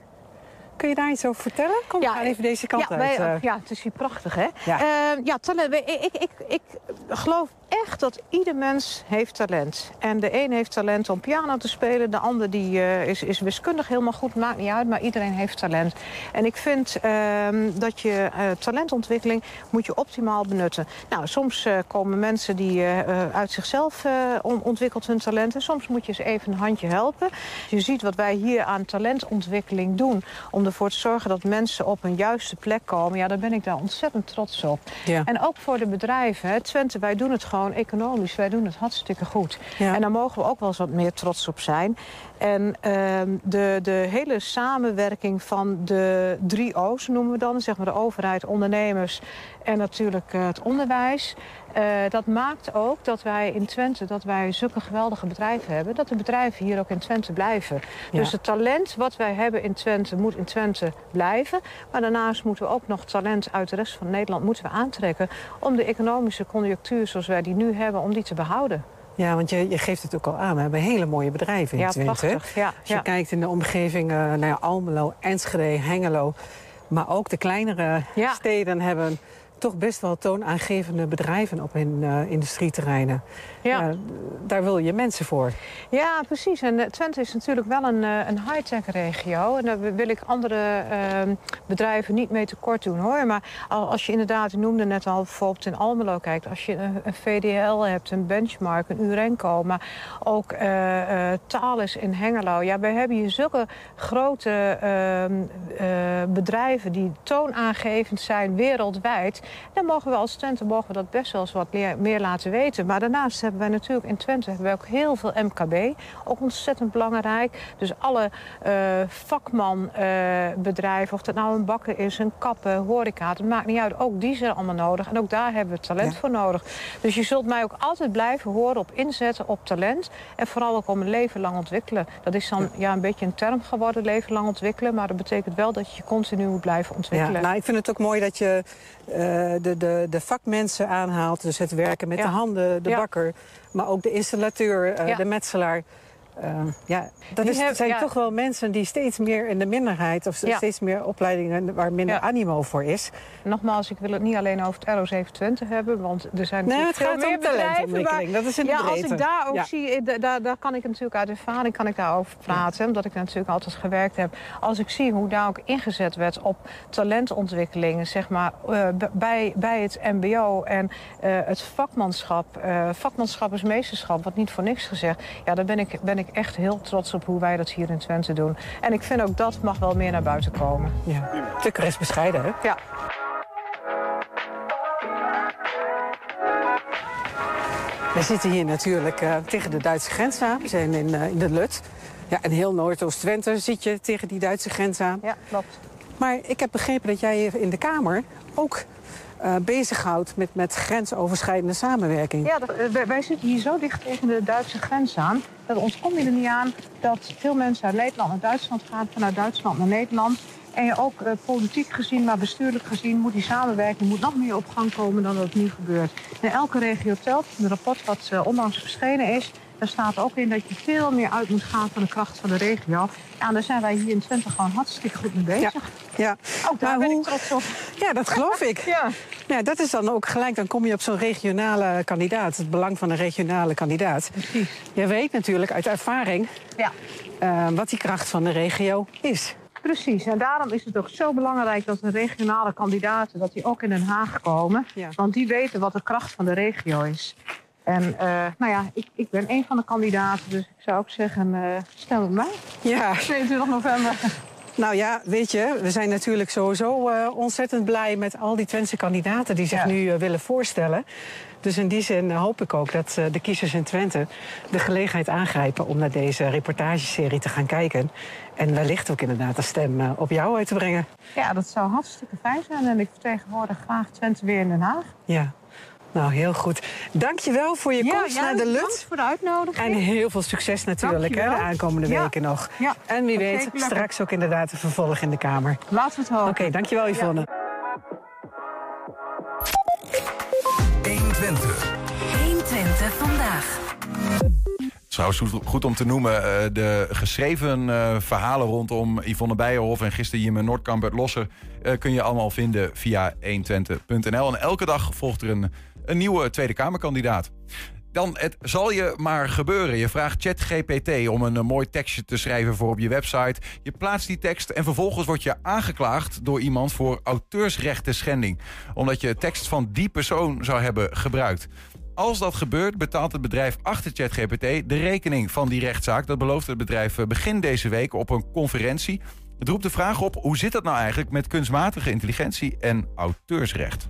Kun je daar iets over vertellen? Kom, Ja, we gaan even deze kant ja, uit. wij- ja, het is hier prachtig, hè? Ja. Ja, ja talent, ik, ik, ik, ik geloof echt dat ieder mens heeft talent. En de een heeft talent om piano te spelen. De ander die, uh, is, is wiskundig helemaal goed. Maakt niet uit, maar iedereen heeft talent. En ik vind uh, dat je uh, talentontwikkeling moet je optimaal benutten. Nou, soms uh, komen mensen die uit zichzelf on ontwikkelt hun talent. En soms moet je ze even een handje helpen. Je ziet wat wij hier aan talentontwikkeling doen. Om ervoor te zorgen dat mensen op een juiste plek komen. Ja, daar ben ik daar ontzettend trots op. Ja. En ook voor de bedrijven. Hè. Twente, wij doen het gewoon economisch. Wij doen het hartstikke goed. Ja. En daar mogen we ook wel eens wat meer trots op zijn. En uh, de, de hele samenwerking van de drie O's noemen we dan. Zeg maar de overheid, ondernemers en natuurlijk uh, het onderwijs. Uh, dat maakt ook dat wij in Twente dat wij zulke geweldige bedrijven hebben. Dat de bedrijven hier ook in Twente blijven. Ja. Dus het talent wat wij hebben in Twente moet in Twente blijven. Maar daarnaast moeten we ook nog talent uit de rest van Nederland moeten we aantrekken. Om de economische conjunctuur zoals wij die nu hebben, om die te behouden. Ja, want je, je geeft het ook al aan. We hebben hele mooie bedrijven in ja, Twente. Prachtig, ja, Als je ja. kijkt in de omgeving uh, naar ja, Almelo, Enschede, Hengelo... maar ook de kleinere steden hebben toch best wel toonaangevende bedrijven op hun uh, industrieterreinen. Ja. Uh, daar wil je mensen voor. Ja, precies. En uh, Twente is natuurlijk wel een, een high-tech regio. En daar wil ik andere ehm, bedrijven niet mee tekort doen hoor. Maar als je inderdaad, je noemde net al bijvoorbeeld in Almelo kijkt. Als je een, een VDL hebt, een Benchmark, een Urenco. Maar ook Thales in Hengelo. Ja, wij hebben hier zulke grote ehm, bedrijven die toonaangevend zijn wereldwijd. Dan mogen we als Twente mogen we dat best wel eens wat meer laten weten. Maar daarnaast hebben wij natuurlijk in Twente hebben wij ook heel veel MKB. Ook ontzettend belangrijk. Dus alle uh, vakmanbedrijven, uh, of dat nou een bakker is, een kappen, horeca, het maakt niet uit. Ook die zijn allemaal nodig. En ook daar hebben we talent ja. voor nodig. Dus je zult mij ook altijd blijven horen op inzetten op talent. En vooral ook om een leven lang ontwikkelen. Dat is dan ja. ja een beetje een term geworden, leven lang ontwikkelen. Maar dat betekent wel dat je je continu moet blijven ontwikkelen. Ja, nou, ik vind het ook mooi dat je uh, de, de, de vakmensen aanhaalt. Dus het werken met ja. de handen, de ja. bakker. Maar ook de installateur, ja. de metselaar. Uh, ja, dat is, heb, zijn ja. toch wel mensen die steeds meer in de minderheid... of ja. steeds meer opleidingen waar minder ja. animo voor is. Nogmaals, ik wil het niet alleen over het RO7 Twente hebben... want er zijn nee, het gaat meer om talentontwikkeling. Dat is in de ja, breedte. als ik daar ook zie, daar, daar kan ik natuurlijk uit ervaring kan ik daarover praten... omdat ik natuurlijk altijd gewerkt heb. Als ik zie hoe daar ook ingezet werd op talentontwikkeling... zeg maar, uh, bij, bij het mbo en uh, het vakmanschap... Vakmanschap is meesterschap, wat niet voor niks gezegd... ja, daar ben ik, ben ik ik echt heel trots op hoe wij dat hier in Twente doen. En ik vind ook dat mag wel meer naar buiten komen. Ja. Tukker is bescheiden, hè? Ja. We zitten hier natuurlijk uh, tegen de Duitse grens aan. We zijn in, uh, in de Lut. Ja, en heel Noordoost-Twente zit je tegen die Duitse grens aan. Ja, klopt. Maar ik heb begrepen dat jij in de Kamer ook uh, bezighoudt met, met grensoverschrijdende samenwerking. Ja, dat, wij zitten hier zo dicht tegen de Duitse grens aan. Dat ons komt er niet aan dat veel mensen uit Nederland naar Duitsland gaan, vanuit Duitsland naar Nederland. En je ook uh, politiek gezien, maar bestuurlijk gezien, moet die samenwerking moet nog meer op gang komen dan dat nu gebeurt. En elke regio telt. Een rapport wat uh, onlangs verschenen is, daar staat ook in dat je veel meer uit moet gaan van de kracht van de regio. Ja, daar zijn wij hier in Twente gewoon hartstikke goed mee bezig. Ja, ja. Ook daar maar ben hoe... ik trots op. Ja, dat geloof ik. ja. ja, dat is dan ook gelijk, dan kom je op zo'n regionale kandidaat. Het belang van een regionale kandidaat. Precies. Je weet natuurlijk uit ervaring ja. uh, wat die kracht van de regio is. Precies, en daarom is het ook zo belangrijk dat de regionale kandidaten... dat die ook in Den Haag komen. Ja. Want die weten wat de kracht van de regio is. En uh, nou ja, ik, ik ben een van de kandidaten, dus ik zou ook zeggen, uh, stem op mij. Ja. 22 november. Nou ja, weet je, we zijn natuurlijk sowieso uh, ontzettend blij met al die Twentse kandidaten die zich ja. nu uh, willen voorstellen. Dus in die zin hoop ik ook dat de kiezers in Twente de gelegenheid aangrijpen om naar deze reportageserie te gaan kijken. En wellicht ook inderdaad een stem op jou uit te brengen. Ja, dat zou hartstikke fijn zijn. En ik vertegenwoordig graag Twente weer in Den Haag. Ja. Nou, heel goed. Dankjewel voor je ja, komst ja, naar de Lut. Dank voor de uitnodiging. En heel veel succes natuurlijk hè, de aankomende ja. weken nog. Ja. En wie weet, Zeker straks ook inderdaad een vervolg in de Kamer. Laten we het hopen. Oké, okay, dankjewel Yvonne. 120. 120 vandaag. Trouwens, goed om te noemen, uh, de geschreven uh, verhalen rondom Yvonne Beijerhof en gisteren Jim Noordkamp, Bert Losser, uh, kun je allemaal vinden via 120.nl. En elke dag volgt er een een nieuwe Tweede Kamerkandidaat. Dan, het zal je maar gebeuren. Je vraagt ChatGPT om een, een mooi tekstje te schrijven voor op je website. Je plaatst die tekst en vervolgens word je aangeklaagd door iemand voor auteursrechten schending. Omdat je tekst van die persoon zou hebben gebruikt. Als dat gebeurt, betaalt het bedrijf achter ChatGPT de rekening van die rechtszaak. Dat belooft het bedrijf eh, begin deze week op een conferentie. Het roept de vraag op, hoe zit dat nou eigenlijk met kunstmatige intelligentie en auteursrecht?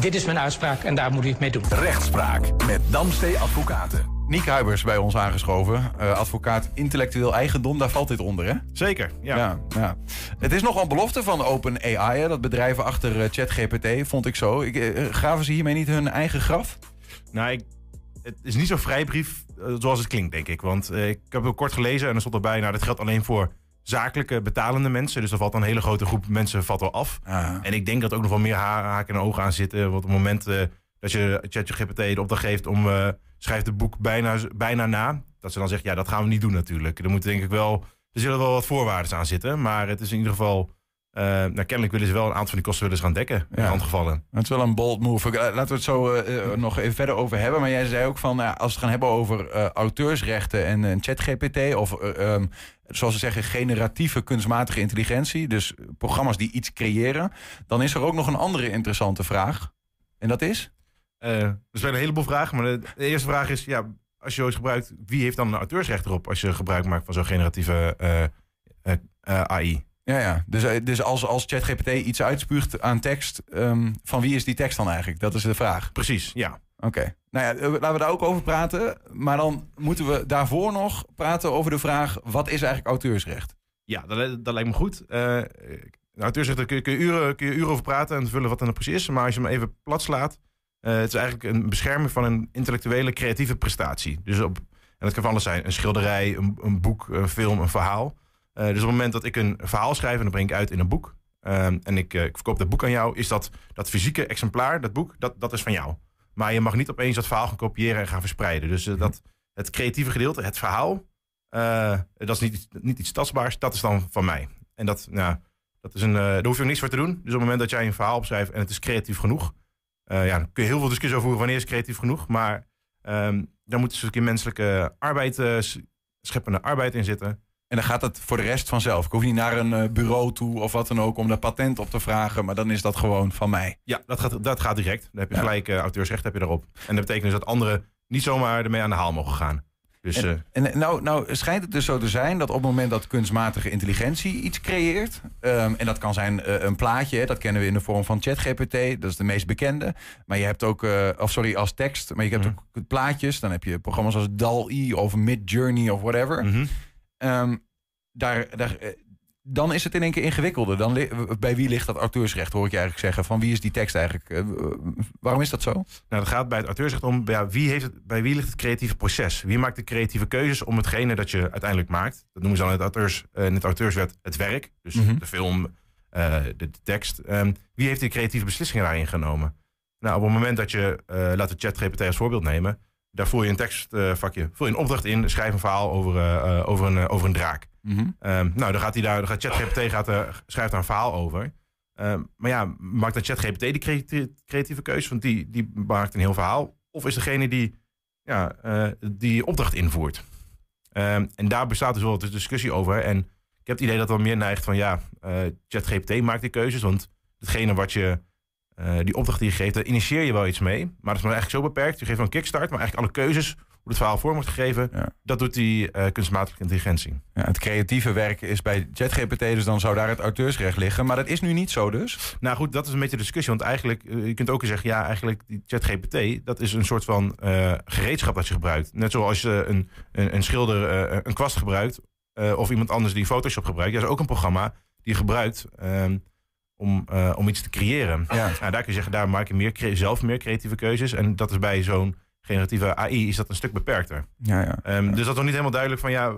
Dit is mijn uitspraak en daar moet u het mee doen. Rechtspraak met Damstee Advocaten. Niek Huibers bij ons aangeschoven. Uh, advocaat intellectueel eigendom, daar valt dit onder, hè? Zeker, ja. ja, ja. Het is nogal een belofte van OpenAI, hè, dat bedrijven achter uh, ChatGPT, vond ik zo. Ik, uh, gaven ze hiermee niet hun eigen graf? Nou, ik, het is niet zo'n vrijbrief zoals het klinkt, denk ik. Want ik heb het kort gelezen en er stond erbij... nou, dat geldt alleen voor zakelijke betalende mensen. Dus er valt een hele grote groep mensen valt wel af. Ah. En ik denk dat ook nog wel meer ha haken en ogen aan zitten. Want op het moment uh, dat je ChatGPT de opdracht geeft om... Uh, schrijf het boek bijna, bijna na. Dat ze dan zegt, ja, dat gaan we niet doen natuurlijk. Er moeten denk ik wel... Er zullen wel wat voorwaarden aan zitten. Maar het is in ieder geval... Uh, nou, kennelijk willen ze wel een aantal van die kosten willen ze gaan dekken. In ja. gevallen. Het is wel een bold move. Laten we het zo uh, nog even verder over hebben. Maar jij zei ook van, uh, als we het gaan hebben over auteursrechten en ChatGPT... of um, zoals ze zeggen, generatieve kunstmatige intelligentie. Dus programma's die iets creëren. Dan is er ook nog een andere interessante vraag. En dat is? Er zijn een heleboel vragen. Maar de, de, eerste vraag is, ja, als je zoiets gebruikt... wie heeft dan een auteursrecht erop als je gebruik maakt van zo'n generatieve AI? Ja, ja. Dus, dus als, als ChatGPT iets uitspuugt aan tekst... Um, van wie is die tekst dan eigenlijk? Dat is de vraag. Precies, ja. Oké. Okay. Nou ja, laten we daar ook over praten. Maar dan moeten we daarvoor nog praten over de vraag... wat is eigenlijk auteursrecht? Ja, dat, dat lijkt me goed. Uh, auteursrecht, kun je, kun, je uren, kun je uren over praten en vullen wat er nou precies is. Maar als je hem even plat slaat... Uh, het is eigenlijk een bescherming van een intellectuele creatieve prestatie. Dus op, en dat kan van alles zijn. Een schilderij, een, een boek, een film, een verhaal. Uh, dus op het moment dat ik een verhaal schrijf en dat breng ik uit in een boek... en ik, ik verkoop dat boek aan jou... is dat, dat fysieke exemplaar, dat boek, dat, dat is van jou. Maar je mag niet opeens dat verhaal gaan kopiëren en gaan verspreiden. Dus uh, dat, het creatieve gedeelte, het verhaal, dat is niet, niet iets tastbaars. Dat is dan van mij. En dat, nou, dat is een, daar hoef je niks voor te doen. Dus op het moment dat jij een verhaal opschrijft en het is creatief genoeg. ja, dan kun je heel veel discussie over wanneer is creatief genoeg. Maar um, daar moet dus een keer menselijke arbeid, scheppende arbeid in zitten. En dan gaat het voor de rest vanzelf. Ik hoef niet naar een uh, bureau toe of wat dan ook om daar patent op te vragen. Maar dan is dat gewoon van mij. Ja, dat gaat, dat gaat direct. Dan heb je ja. gelijk uh, auteursrecht heb je daarop. En dat betekent dus dat anderen niet zomaar ermee aan de haal mogen gaan. Dus, en, uh, en nou, nou schijnt het dus zo te zijn dat op het moment dat kunstmatige intelligentie iets creëert. Um, en dat kan zijn uh, een plaatje, dat kennen we in de vorm van ChatGPT. Dat is de meest bekende. Maar je hebt ook, uh, of sorry, als tekst. Maar je hebt mm. ook plaatjes. Dan heb je programma's als DAL-E of Midjourney of whatever. Mm -hmm. Um, daar, daar, dan is het in één keer ingewikkelder. Dan bij wie ligt dat auteursrecht, hoor ik je eigenlijk zeggen. Van wie is die tekst eigenlijk? Uh, waarom is dat zo? Nou, dat gaat bij het auteursrecht om ja, wie heeft het, bij wie ligt het creatieve proces? Wie maakt de creatieve keuzes om hetgene dat je uiteindelijk maakt? Dat noemen ze dan in het, auteurs, uh, in het auteurswet het werk. Dus mm -hmm. de film, uh, de, de, tekst. Um, wie heeft die creatieve beslissingen daarin genomen? Nou, op het moment dat je, laten we ChatGPT als voorbeeld nemen... daar voer je een tekstvakje, voer je een opdracht in... schrijf een verhaal over, over, een, over een draak. Mm -hmm. um, nou, dan gaat hij daar, dan gaat ChatGPT gaat er, schrijft daar een verhaal over. Um, maar ja, maakt dan ChatGPT die creatieve, creatieve keuze? Want die, die maakt een heel verhaal. Of is degene die ja, uh, die opdracht invoert? Um, en daar bestaat dus wel de discussie over. En ik heb het idee dat wel meer neigt van ja, uh, ChatGPT maakt die keuzes. Want hetgene wat je, uh, die opdracht die je geeft, daar initieer je wel iets mee. Maar dat is maar eigenlijk zo beperkt. Je geeft wel een kickstart, maar eigenlijk alle keuzes hoe het verhaal vorm wordt gegeven, ja. dat doet die uh, kunstmatige intelligentie. Ja, het creatieve werk is bij ChatGPT, dus dan zou daar het auteursrecht liggen. Maar dat is nu niet zo dus? Nou goed, dat is een beetje de discussie. Want eigenlijk, uh, je kunt ook zeggen, ja, eigenlijk die ChatGPT, dat is een soort van uh, gereedschap dat je gebruikt. Net zoals je een, een, een schilder een kwast gebruikt, of iemand anders die Photoshop gebruikt. Ja, dat is ook een programma die je gebruikt om, om iets te creëren. Ja. Nou, daar kun je zeggen, daar maak je meer, zelf meer creatieve keuzes. En dat is bij zo'n generatieve AI is dat een stuk beperkter. Ja, ja. Um, dus dat is nog niet helemaal duidelijk van ja,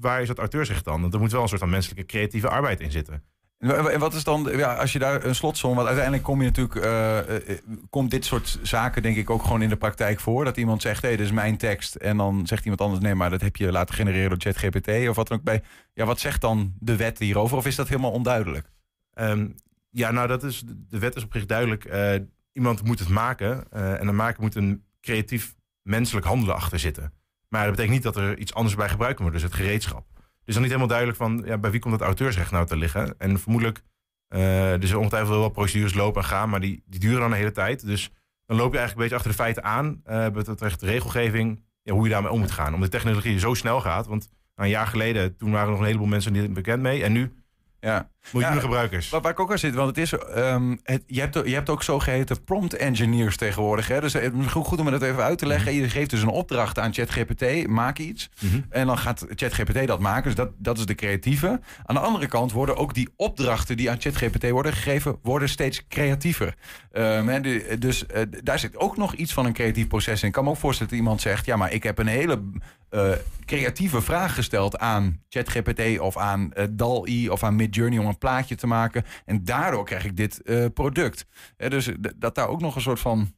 waar is dat auteursrecht dan? Want er moet wel een soort van menselijke creatieve arbeid in zitten. En wat is dan, ja, als je daar een slotsom, want uiteindelijk kom je natuurlijk, uh, uh, komt dit soort zaken denk ik ook gewoon in de praktijk voor. Dat iemand zegt, hé, hey, dit is mijn tekst. En dan zegt iemand anders, nee, maar dat heb je laten genereren door ChatGPT of wat dan ook bij. Ja, wat zegt dan de wet hierover? Of is dat helemaal onduidelijk? Um, ja, nou, dat is, de wet is op zich duidelijk. Uh, iemand moet het maken. eh, en een maker moet een creatief menselijk handelen achter zitten. Maar dat betekent niet dat er iets anders bij gebruikt wordt, dus het gereedschap. Dus dan niet helemaal duidelijk van ja, bij wie komt het auteursrecht nou te liggen. En vermoedelijk, eh er ongetwijfeld wel procedures lopen en gaan, maar die, die duren dan een hele tijd. Dus dan loop je eigenlijk een beetje achter de feiten aan. eh het recht regelgeving, ja, hoe je daarmee om moet gaan. Omdat de technologie zo snel gaat. Want een jaar geleden, toen waren er nog een heleboel mensen niet bekend mee. En nu Ja. Miljoenen Ja, gebruikers. Waar, waar ik ook aan zit, want het is, ehm, het, je, hebt, je hebt ook zogeheten prompt engineers tegenwoordig. Hè? Dus het is goed om het even uit te leggen. Je geeft dus een opdracht aan ChatGPT, maak iets. Mhm. En dan gaat ChatGPT dat maken. Dus dat, dat is de creatieve. Aan de andere kant worden ook die opdrachten die aan ChatGPT worden gegeven, worden steeds creatiever. Ehm, de- dus eh, daar zit ook nog iets van een creatief proces in. Ik kan me ook voorstellen dat iemand zegt, ja, maar ik heb een hele eh, creatieve vraag gesteld aan ChatGPT of aan eh, DAL-E of aan Midjourney om een plaatje te maken. En daardoor krijg ik dit eh, product. Dus dat daar ook nog een soort van.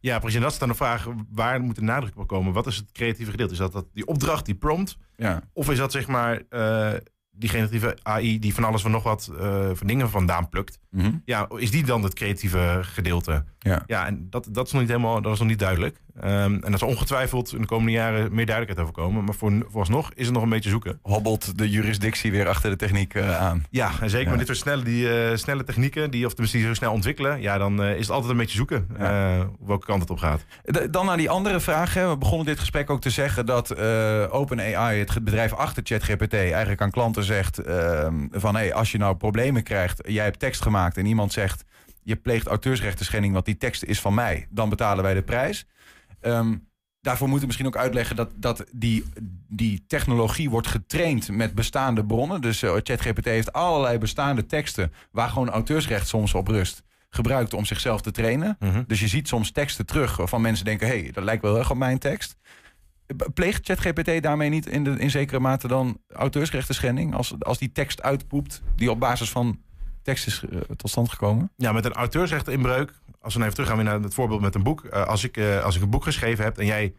Ja, precies. En dat is dan de vraag, waar moet de nadruk op komen? Wat is het creatieve gedeelte? Is dat, dat die opdracht, die prompt? Ja. Of is dat zeg maar eh, die generatieve AI die van alles van nog wat eh, van dingen vandaan plukt? Mhm. Ja, is die dan het creatieve gedeelte? Ja. Ja, en dat, dat is nog niet helemaal, dat is nog niet duidelijk. Ehm, en dat zal ongetwijfeld in de komende jaren meer duidelijkheid over komen. Maar voor, vooralsnog is het nog een beetje zoeken. Hobbelt de jurisdictie weer achter de techniek eh, aan. Ja, en zeker Ja. met dit soort snelle, die, eh, snelle technieken, die of tenminste die zo snel ontwikkelen, ja, dan eh, is het altijd een beetje zoeken welke kant het op gaat. Dan naar die andere vraag. Hè. We begonnen dit gesprek ook te zeggen dat OpenAI, het bedrijf achter ChatGPT, eigenlijk aan klanten zegt ehm, van hey, als je nou problemen krijgt, jij hebt tekst gemaakt en iemand zegt je pleegt auteursrechten schending, want die tekst is van mij, dan betalen wij de prijs. Ehm, daarvoor moeten we misschien ook uitleggen dat, dat die, die technologie wordt getraind met bestaande bronnen. Dus eh, ChatGPT heeft allerlei bestaande teksten waar gewoon auteursrecht soms op rust gebruikt om zichzelf te trainen. Mhm. Dus je ziet soms teksten terug waarvan mensen denken... hé, hey, dat lijkt wel heel erg op mijn tekst. Pleegt ChatGPT daarmee niet in, de, in zekere mate dan auteursrechten schending? Als, als die tekst uitpoept die op basis van tekst is eh, tot stand gekomen? Ja, met een auteursrechteninbreuk, als we nou even teruggaan weer naar het voorbeeld met een boek. Eh, als, ik, eh, als ik een boek geschreven heb en jij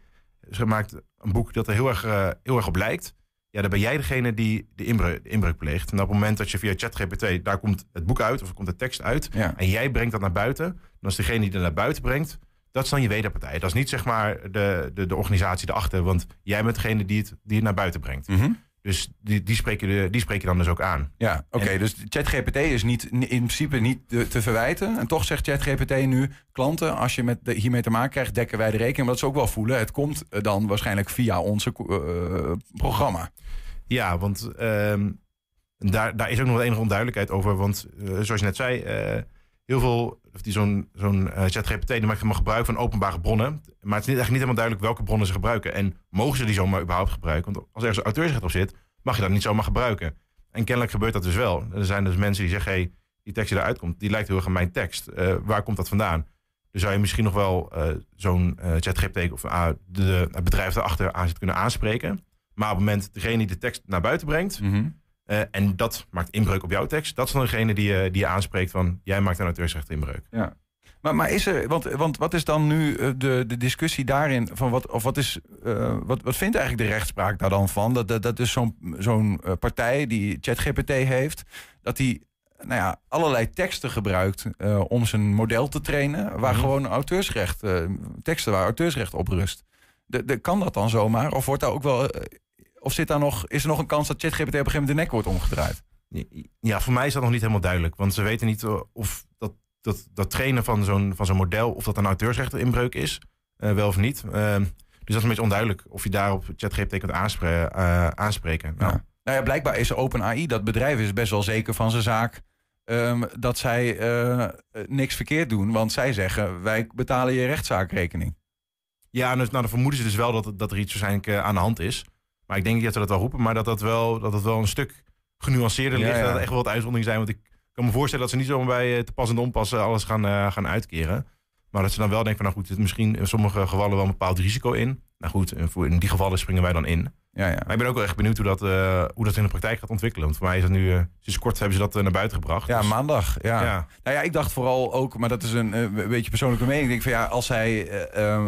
maakt een boek dat er heel erg, heel erg op lijkt, ja, dan ben jij degene die de inbreuk, de inbreuk pleegt. En op het moment dat je via ChatGPT, daar komt het boek uit of er komt de tekst uit, Ja. en jij brengt dat naar buiten, dan is degene die dat naar buiten brengt, dat is dan je wederpartij. Dat is niet zeg maar de, de, de organisatie erachter, want jij bent degene die het, die het naar buiten brengt. Dus die, die, spreek je de, die spreek je dan dus ook aan. Ja, oké. Dus ChatGPT is niet, in principe niet te, te verwijten. En toch zegt ChatGPT nu... klanten, als je met de, hiermee te maken krijgt... dekken wij de rekening. Dat ze ook wel voelen. Het komt eh, dan waarschijnlijk via onze eh, programma. Ja, want ehm, daar, daar is ook nog wel enige onduidelijkheid over. Want eh, zoals je net zei, heel veel, zo'n zo'n eh, ChatGPT die maakt gebruik van openbare bronnen. Maar het is eigenlijk niet helemaal duidelijk welke bronnen ze gebruiken. En mogen ze die zomaar überhaupt gebruiken? Want als er ergens auteursrecht op zit, mag je dat niet zomaar gebruiken. En kennelijk gebeurt dat dus wel. Er zijn dus mensen die zeggen, hey, die tekst die eruit komt, die lijkt heel erg aan mijn tekst. Eh, waar komt dat vandaan? Dus zou je misschien nog wel eh, zo'n eh, ChatGPT of ah, de, het bedrijf erachter aan zit kunnen aanspreken. Maar op het moment degene die de tekst naar buiten brengt, eh, en dat maakt inbreuk op jouw tekst, dat is dan degene die, je die je aanspreekt van jij maakt een auteursrecht inbreuk. Ja. Maar, maar is er, want, want wat is dan nu eh, de, de discussie daarin? Van wat, of wat, is, eh, wat, wat vindt eigenlijk de rechtspraak daar dan van? Dat, dat, dat is zo'n zo'n eh, partij die ChatGPT heeft, dat die nou ja, allerlei teksten gebruikt eh, om zijn model te trainen, waar Mhm. gewoon auteursrecht, eh, teksten waar auteursrecht op rust. De, de, kan dat dan zomaar? Of wordt daar ook wel. Of zit daar nog, is er nog een kans dat ChatGPT op een gegeven moment de nek wordt omgedraaid? Ja, voor mij is dat nog niet helemaal duidelijk. Want ze weten niet eh, of dat, dat, dat trainen van zo'n van zo'n model, of dat een auteursrechteninbreuk is, eh, wel of niet. Ehm, dus dat is een beetje onduidelijk of je daarop ChatGPT kunt aanspre eh, aanspreken. Nou, Ja. Nou ja, blijkbaar is OpenAI, dat bedrijf is best wel zeker van zijn zaak. ehm, dat zij eh, niks verkeerd doen. Want zij zeggen, wij betalen je rechtszaakrekening. Ja, dus, nou, dan vermoeden ze dus wel dat, dat er iets waarschijnlijk aan de hand is. Maar ik denk niet dat ze dat wel roepen, maar dat dat wel, dat het wel een stuk genuanceerder ligt. ja. Dat er echt wel wat uitzonderingen zijn. Want ik kan me voorstellen dat ze niet zomaar bij eh, te pas en onpas eh, alles gaan, eh, gaan uitkeren. Maar dat ze dan wel denken van, nou goed, er zit misschien in sommige gevallen wel een bepaald risico in. Nou goed, in die gevallen springen wij dan in. Ja, ja. Maar ik ben ook wel echt benieuwd hoe dat, eh, hoe dat in de praktijk gaat ontwikkelen. Want voor mij is dat nu, eh, sinds kort hebben ze dat eh, naar buiten gebracht. Ja, Dus- maandag. Ja. Ja. Nou ja, ik dacht vooral ook, maar dat is een, beetje persoonlijke mening. Ik denk van ja, als zij eh, eh,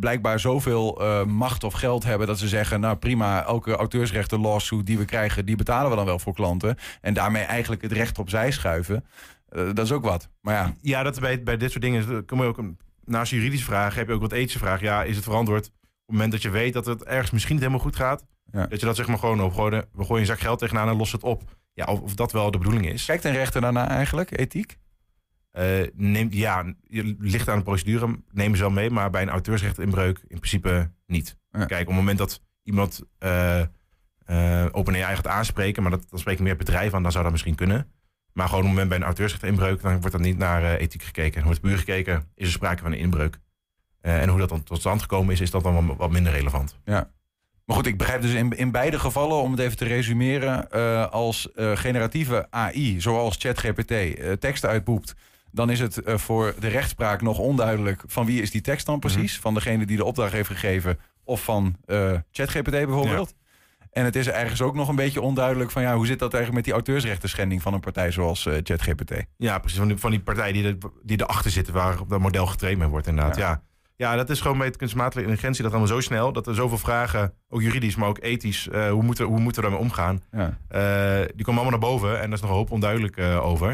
blijkbaar zoveel macht of geld hebben dat ze zeggen, nou prima, elke auteursrechten lawsuit die we krijgen, die betalen we dan wel voor klanten. En daarmee eigenlijk het recht opzij schuiven. Dat is ook wat. Maar ja, Ja, dat bij, bij dit soort dingen kom je ook een, naast juridische vragen heb je ook wat ethische vragen. Ja, is het verantwoord op het moment dat je weet dat het ergens misschien niet helemaal goed gaat, Ja. dat je dat zeg maar gewoon opgooien. We gooien een zak geld tegenaan en lossen het op. Ja, of, of dat wel de bedoeling is. kijkt een rechter daarna eigenlijk, ethiek? Eh, neem, ja, je ligt aan de procedure, nemen ze wel mee, maar bij een auteursrechtinbreuk in principe niet. Ja. Kijk, op het moment dat iemand eh eh OpenAI gaat aanspreken, maar dat, dan spreek ik meer bedrijf aan, dan zou dat misschien kunnen. Maar gewoon op het moment bij een auteursrechtinbreuk, dan wordt er niet naar eh, ethiek gekeken. Dan wordt puur gekeken, is er sprake van een inbreuk? Eh, en hoe dat dan tot stand gekomen is, is dat dan wat, wat minder relevant. Ja. Maar goed, ik begrijp dus in, in beide gevallen, om het even te resumeren, eh, als eh, generatieve AI, zoals ChatGPT, eh, teksten uitboept, dan is het voor de rechtspraak nog onduidelijk van wie is die tekst dan precies? Van degene die de opdracht heeft gegeven of van ChatGPT bijvoorbeeld? En het is ergens ook nog een beetje onduidelijk van ja, hoe zit dat eigenlijk met die auteursrechten schending van een partij zoals ChatGPT? Ja, precies. Van die, van die partij die, er, die erachter zitten waar op dat model getraind mee wordt inderdaad. Ja. Ja. Dat is gewoon met kunstmatige intelligentie. Dat allemaal zo snel. Dat er zoveel vragen, ook juridisch, maar ook ethisch. eh, hoe, moeten, hoe moeten we daarmee omgaan? Ja. eh, die komen allemaal naar boven. En daar is nog een hoop onduidelijk eh, over.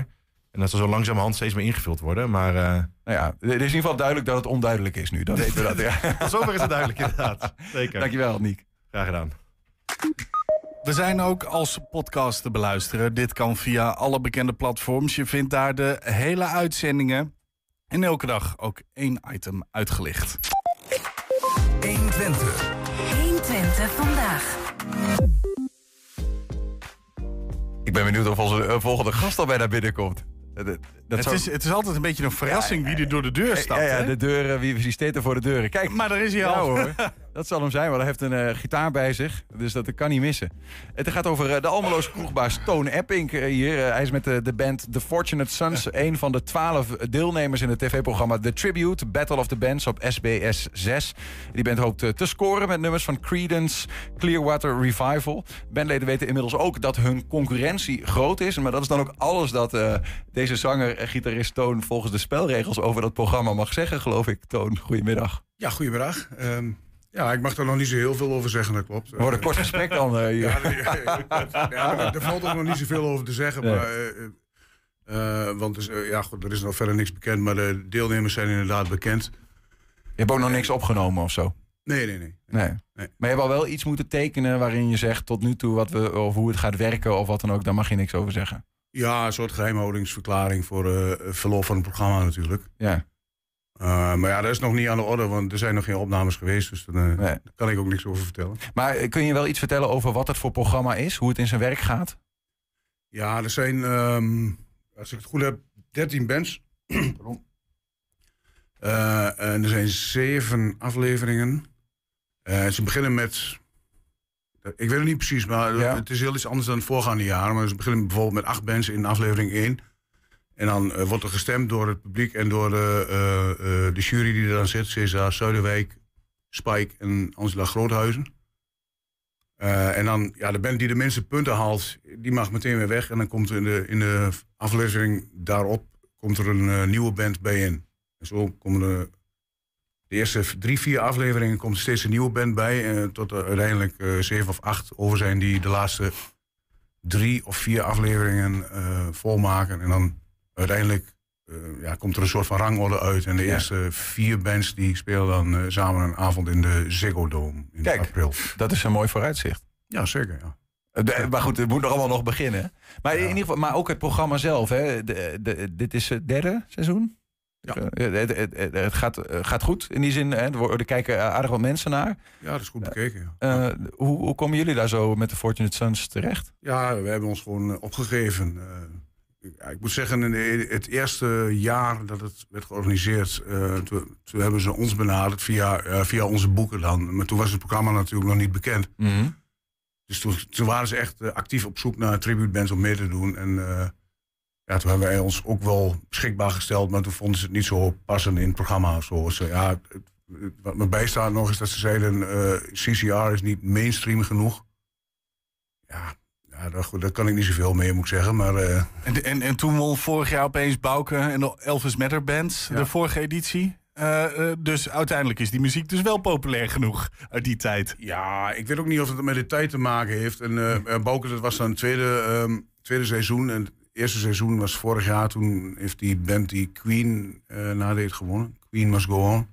En dat zal zo langzamerhand steeds meer ingevuld worden. Maar eh, Nou ja, het is in ieder geval duidelijk dat het onduidelijk is nu. Dan weten we dat. Ja. tot zover is het duidelijk inderdaad. Zeker. Dankjewel, Niek. Graag gedaan. We zijn ook als podcast te beluisteren. Dit kan via alle bekende platforms. Je vindt daar de hele uitzendingen. En elke dag ook één item uitgelicht. 120. 120 vandaag. Ik ben benieuwd of onze eh, volgende gast al bijna binnenkomt. Eh, dat- dat Het zou- is, het is altijd een beetje een verrassing wie er door de deur stapt. ja, de deuren, wie, wie staat er voor de deuren? Kijk, Maar daar is hij ja, al. hoor. Dat zal hem zijn, want hij heeft een eh, gitaar bij zich. Dus dat kan niet missen. Het gaat over eh, de Almeloze kroegbaas Toon Epping eh, hier. Hij is met de, de band The Fortunate Sons. Een van de twaalf deelnemers in het tv-programma The Tribute. Battle of the Bands op SBS 6. Die band hoopt te scoren met nummers van Creedence, Clearwater Revival. Bandleden weten inmiddels ook dat hun concurrentie groot is. Maar dat is dan ook alles dat eh, deze zanger en gitarist Toon... volgens de spelregels over dat programma mag zeggen, geloof ik. Toon, goedemiddag. Ja, goedemiddag. Ehm, ja, ik mag daar nog niet zo heel veel over zeggen, dat klopt. Worden een kort gesprek dan eh. Ja, ja, er valt ook nog niet zoveel over te zeggen. Nee. Maar, eh, eh, want dus, ja, goed, er is nog verder niks bekend, maar de deelnemers zijn inderdaad bekend. Je hebt ook nog niks opgenomen of zo? Nee, nee, nee. Nee. Nee. Maar je hebt al wel iets moeten tekenen waarin je zegt tot nu toe wat we, of hoe het gaat werken of wat dan ook. Daar mag je niks over zeggen. Ja, een soort geheimhoudingsverklaring voor verloop van het programma natuurlijk. Ja. Eh, maar ja, dat is nog niet aan de orde, want er zijn nog geen opnames geweest. Dus dan, eh, daar kan ik ook niks over vertellen. Maar eh, kun je wel iets vertellen over wat het voor programma is? Hoe het in zijn werk gaat? Ja, er zijn, ehm, als ik het goed heb, 13 bands. Pardon. Eh, en er zijn zeven afleveringen. Ze beginnen met. Ik weet het niet precies, maar Ja. het is heel iets anders dan het voorgaande jaar. Maar ze beginnen bijvoorbeeld met acht bands in aflevering 1. En dan eh, wordt er gestemd door het publiek en door de, eh, eh, de jury die er dan zit. Cesar Zuiderwijk, Spike en Angela Groothuizen. En dan, ja, de band die de minste punten haalt, die mag meteen weer weg. En dan komt er in de, in de aflevering daarop komt er een nieuwe band bij in. En zo komen er de eerste drie, vier afleveringen komt er steeds een nieuwe band bij. eh, tot er uiteindelijk zeven of acht over zijn die de laatste drie of vier afleveringen volmaken. En dan uiteindelijk eh, ja, komt er een soort van rangorde uit. En de Ja. eerste vier bands die spelen dan eh, samen een avond in de Ziggo Dome in Kijk. april. Dat is een mooi vooruitzicht. Ja, zeker. Ja. Eh, de- Maar goed, het moet nog allemaal nog beginnen. Maar, in ieder geval, maar ook het programma zelf. Hè? De, de, dit is het derde seizoen. Ja. Het, het, het, het gaat, gaat goed in die zin. Hè? Er kijken aardig wat mensen naar. ja, dat is goed bekeken. Ja. Hoe, hoe komen jullie daar zo met de Fortunate Sons terecht? Ja, we hebben ons gewoon opgegeven. Ik- ja, ik moet zeggen, in het eerste jaar dat het werd georganiseerd, eh, toen, toen hebben ze ons benaderd via, eh, via onze boeken dan. Maar toen was het programma natuurlijk nog niet bekend. Dus toen, toen waren ze echt eh, actief op zoek naar tributebands om mee te doen. En ja, toen hebben wij ons ook wel beschikbaar gesteld, maar toen vonden ze het niet zo passend in het programma. Eh, ja, het- wat me bijstaat nog is dat ze zeiden, CCR is niet mainstream genoeg. Ja, ja goed, daar kan ik niet zoveel mee, moet ik zeggen. Maar eh, En, en, en toen won vorig jaar opeens Bouke en de Elvis Matter Band, Ja. de vorige editie. Eh, eh, dus uiteindelijk is die muziek dus wel populair genoeg uit die tijd. Ja, ik weet ook niet of het met de tijd te maken heeft. En uh, Bouke, dat was dan het tweede, ehm, tweede seizoen. En eerste seizoen was vorig jaar. Toen heeft die band die Queen nadeed gewonnen. Queen Must Go On.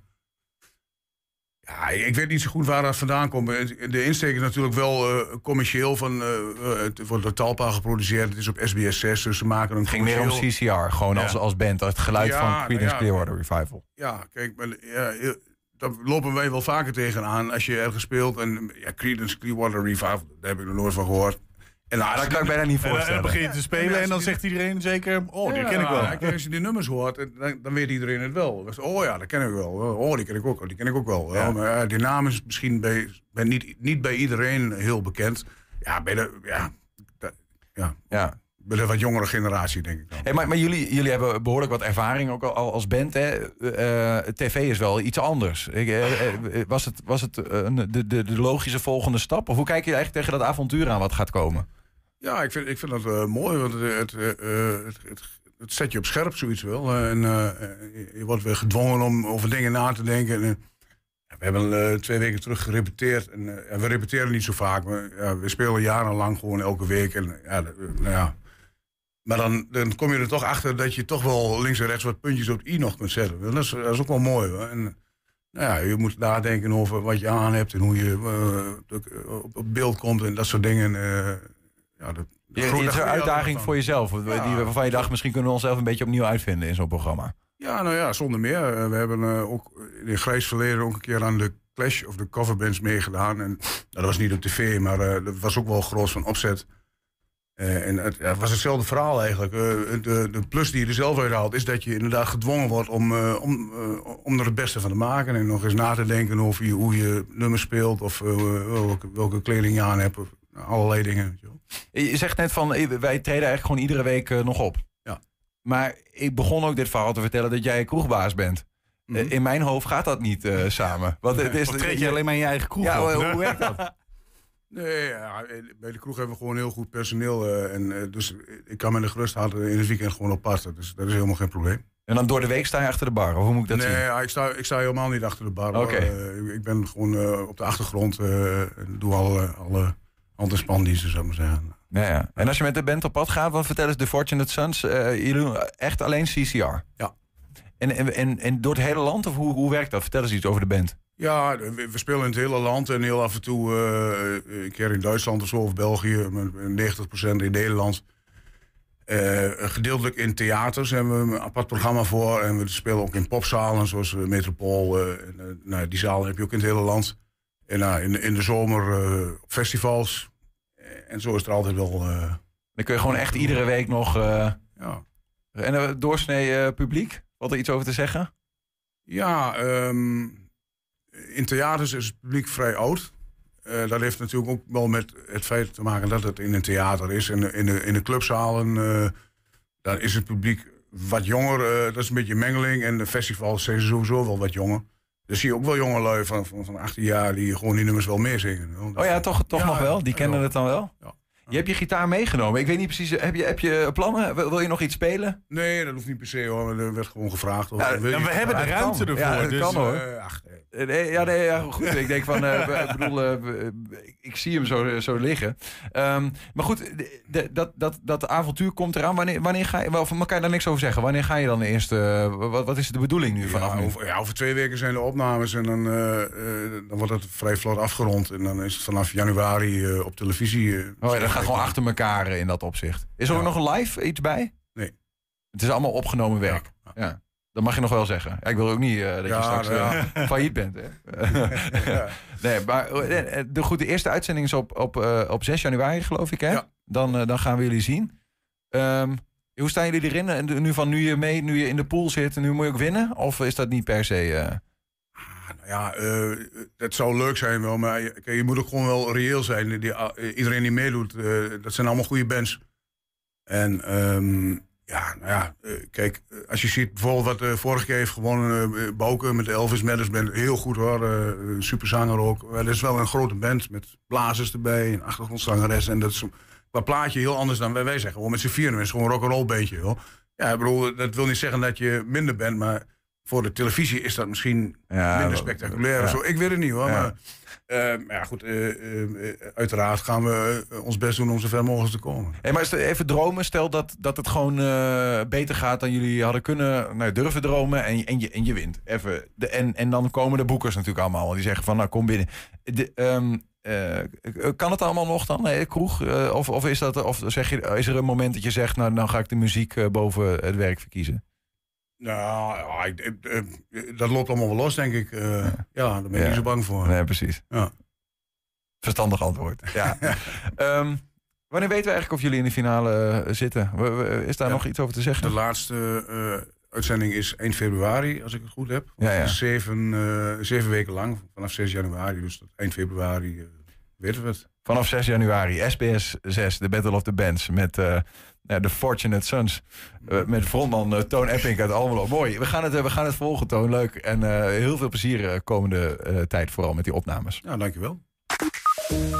Ja, ik weet niet zo goed waar dat vandaan komt. De insteek is natuurlijk wel uh, commercieel. Van, uh, het wordt door Talpa geproduceerd. Het is op SBS 6, dus ze maken een Het ging meer om CCR, gewoon ja. als, als band. Het geluid Ja, van nou Creedence ja. Clearwater Revival. Ja, kijk, maar, daar lopen wij wel vaker tegenaan. Als je ergens speelt en ja, Creedence Clearwater Revival, daar heb ik nog nooit van gehoord. En Ah, dat kan ik bijna niet En voorstellen. dan begin je te spelen en dan zegt iedereen zeker... Oh, die ken ik wel. ja, Als je die nummers hoort, dan, dan weet iedereen het wel. Oh ja, dat ken ik wel. Oh, die ken ik ook, die ken ik ook wel. Ja, maar ja, die naam is misschien bij, bij niet, niet bij iedereen heel bekend. Ja, bij de, ja, ja, Ja. bij de wat jongere generatie, denk ik dan. Hey, maar maar jullie, jullie hebben behoorlijk wat ervaring ook al als band. Hè? Eh, TV is wel iets anders. Ik, eh, eh, was het, was het eh, een- de, de, de logische volgende stap? Of hoe kijk je eigenlijk tegen dat avontuur aan wat gaat komen? Ja, ik vind, ik vind dat eh, mooi, want het, eh, eh, het, het, het zet je op scherp, zoiets wel. En je- wordt weer gedwongen om over dingen na te denken. En, we hebben twee weken terug gerepeteerd. En, we repeteren niet zo vaak, maar we spelen jarenlang gewoon elke week. En, ja, nou ja. Maar dan, dan kom je er toch achter dat je toch wel links en rechts wat puntjes op i nog kunt zetten. En dat, is, ook wel mooi. Hoor. En, nou ja, je moet nadenken over wat je aan hebt en hoe je op, beeld komt en dat soort dingen. Ja, dat, Je, het is een uitdaging voor jezelf. Die, waarvan je dacht, misschien kunnen we onszelf een beetje opnieuw uitvinden in zo'n programma. Ja, nou ja, zonder meer. Eh, We hebben eh, ook in grijs verleden ook een keer aan de Clash of de coverbands meegedaan. En nou, dat was niet op tv, maar eh, dat was ook wel groot van opzet. En het, was hetzelfde verhaal eigenlijk. De, de plus die je er zelf uit haalt, is dat je inderdaad gedwongen wordt om, om, om er het beste van te maken. En nog eens na te denken over je, hoe je nummers speelt of welke, welke kleding je aan hebt. Allerlei dingen. je zegt net van, eh, wij treden eigenlijk gewoon iedere week eh, nog op. Ja. Maar ik begon ook dit verhaal te vertellen dat jij kroegbaas bent. Eh, in mijn hoofd gaat dat niet samen. Want het is, Of treed je alleen maar in je eigen kroeg Ja, op? hoe, hoe werkt dat? Nee, ja, bij de kroeg hebben we gewoon heel goed personeel. en, dus ik kan met een gerust hart in het weekend gewoon oppassen. Dus dat is helemaal geen probleem. En dan door de week sta je achter de bar, of hoe moet ik dat nee, zien? ja, ik, sta, ik sta helemaal niet achter de bar. Oké. Ik- ik ben gewoon op de achtergrond eh, en doe alle, alle hand- en spandiensten, zou ik maar zeggen. Ja, ja. En als je met de band op pad gaat, wat vertellen ze de Fortunate Sons? eh, jullie doen echt alleen CCR? Ja. En, en, en, door het hele land, of hoe, hoe werkt dat? Vertel eens iets over de band. Ja, we, we spelen in het hele land en heel af en toe eh, een keer in Duitsland of zo, of België, maar 90% in Nederland. Eh, gedeeltelijk in theaters hebben we een apart programma voor. En we spelen ook in popzalen, zoals Metropool. nou, die zalen heb je ook in het hele land. En nou, in, in de zomer op festivals. En zo is er altijd wel. eh, Dan kun je gewoon echt iedere week nog... eh, ja. En uh, doorsnee publiek? Wat er iets over te zeggen? Ja, ehm, in theaters is het publiek vrij oud. Dat heeft natuurlijk ook wel met het feit te maken dat het in een theater is. En in de, in de clubzalen daar is het publiek wat jonger. dat is een beetje mengeling. En de festivals zijn sowieso wel wat jonger. Dus zie je ook wel jonge lui van, van, van 18 jaar die gewoon die nummers wel meezingen. Oh ja, toch, toch nog wel? Die kennen het dan wel? Ja. Je hebt je gitaar meegenomen. Ik weet niet precies, heb je, heb je plannen? Wil, wil je nog iets spelen? Nee, dat hoeft niet per se hoor. Er werd gewoon gevraagd. Of, Ja, we hebben de ruimte kan. ervoor, Ja, dat dus, kan, hoor. eh, ach, nee. Eh, Nee, ja, nee, ja, goed. Ik denk van, eh, ik bedoel, ik- zie hem zo, zo liggen. Ehm, maar goed, de- dat, dat, dat avontuur komt eraan. Wanneer, wanneer ga je, van, kan je daar niks over zeggen? Wanneer ga je dan eerst, wat, wat is de bedoeling nu vanaf nu? over, ja, over twee weken zijn de opnames en dan, dan wordt het vrij vlot afgerond. En dan is het vanaf januari op televisie. Oh gaat gewoon achter elkaar eh, in dat opzicht. Is er ook nog een live iets bij? Nee. Het is allemaal opgenomen werk. Ja. Dat mag je nog wel zeggen. Ja, ik wil ook niet eh, dat je Ja, straks nou eh, ja. failliet bent. Hè? nee, maar de, goed, de eerste uitzending is op, op, op 6 januari, geloof ik. Hè? Dan, dan gaan we jullie zien. Ehm, hoe staan jullie erin? En nu van nu je mee, nu je in de pool zit, nu moet je ook winnen? Of is dat niet per se... eh, Nou ja, eh, het zou leuk zijn wel, maar je, je moet ook gewoon wel reëel zijn. Die, eh, iedereen die meedoet, eh, dat zijn allemaal goede bands. En ehm, ja, nou ja, eh, kijk, eh, als je ziet bijvoorbeeld wat de vorige keer heeft gewonnen, eh Bouke met Elvis Matters Band, heel goed hoor, eh, superzanger ook. Dat is wel een grote band met blazers erbij, een achtergrondzangeres. En dat is qua plaatje heel anders dan wij, wij zeggen. Gewoon met z'n vieren, het is gewoon een rock'n'roll bandje. Hoor. Ja, ik bedoel, dat wil niet zeggen dat je minder bent, maar voor de televisie is dat misschien Ja, minder spectaculair ja. zo. Ik weet het niet hoor. Ja. Maar, eh, maar ja, goed, eh, eh, uiteraard gaan we eh, ons best doen om zo ver mogelijk te komen. Hey, maar even dromen, stel dat, dat het gewoon beter gaat dan jullie hadden kunnen nou, durven dromen en, je- en, je, en je wint. Even. De, en, en dan komen de boekers natuurlijk allemaal. Die zeggen van nou kom binnen. De, ehm, eh, kan het allemaal nog dan, nee, kroeg? Of, of, is dat, of zeg je, is er een moment dat je zegt, nou dan ga ik de muziek boven het werk verkiezen? Nou, ja, ik- dat loopt allemaal wel los, denk ik. Eh, ja. daar ben ik niet zo bang voor. Nee, precies. Ja. Verstandig antwoord. Ja. Ehm, wanneer weten we eigenlijk of jullie in de finale eh, zitten? Is daar nog iets over te zeggen? De laatste eh, uitzending is 1 februari, als ik het goed heb. Ja, ja. Zeven, zeven weken lang, vanaf 6 januari. Dus tot 1 februari weten we het. Vanaf 6 januari, SBS 6, de Battle of the Bands. Met ja, de Fortunate Sons. Eh, met frontman eh, Toon Epping uit Almelo. Mooi. We gaan het, eh, we gaan het volgen, Toon. Leuk. En eh, heel veel plezier komende eh, tijd, vooral met die opnames. Ja, dankjewel.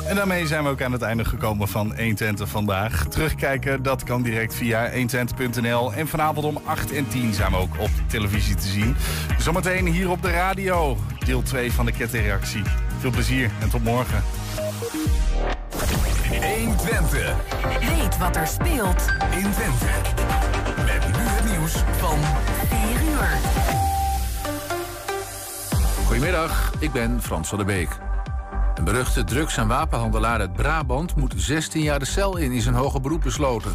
En daarmee zijn we ook aan het einde gekomen van 120 vandaag. Terugkijken, dat kan direct via 120.nl. En vanavond om 8 en 10 zijn we ook op televisie te zien. Zometeen hier op de radio, deel 2 van de kettingreactie. Veel plezier en tot morgen. 120 Weet wat er speelt in Twente. Met nu het nieuws van 4 uur. Goedemiddag, ik ben Frans van der Beek. Een beruchte drugs- en wapenhandelaar uit Brabant moet 16 jaar de cel in in zijn hoge beroep besloten.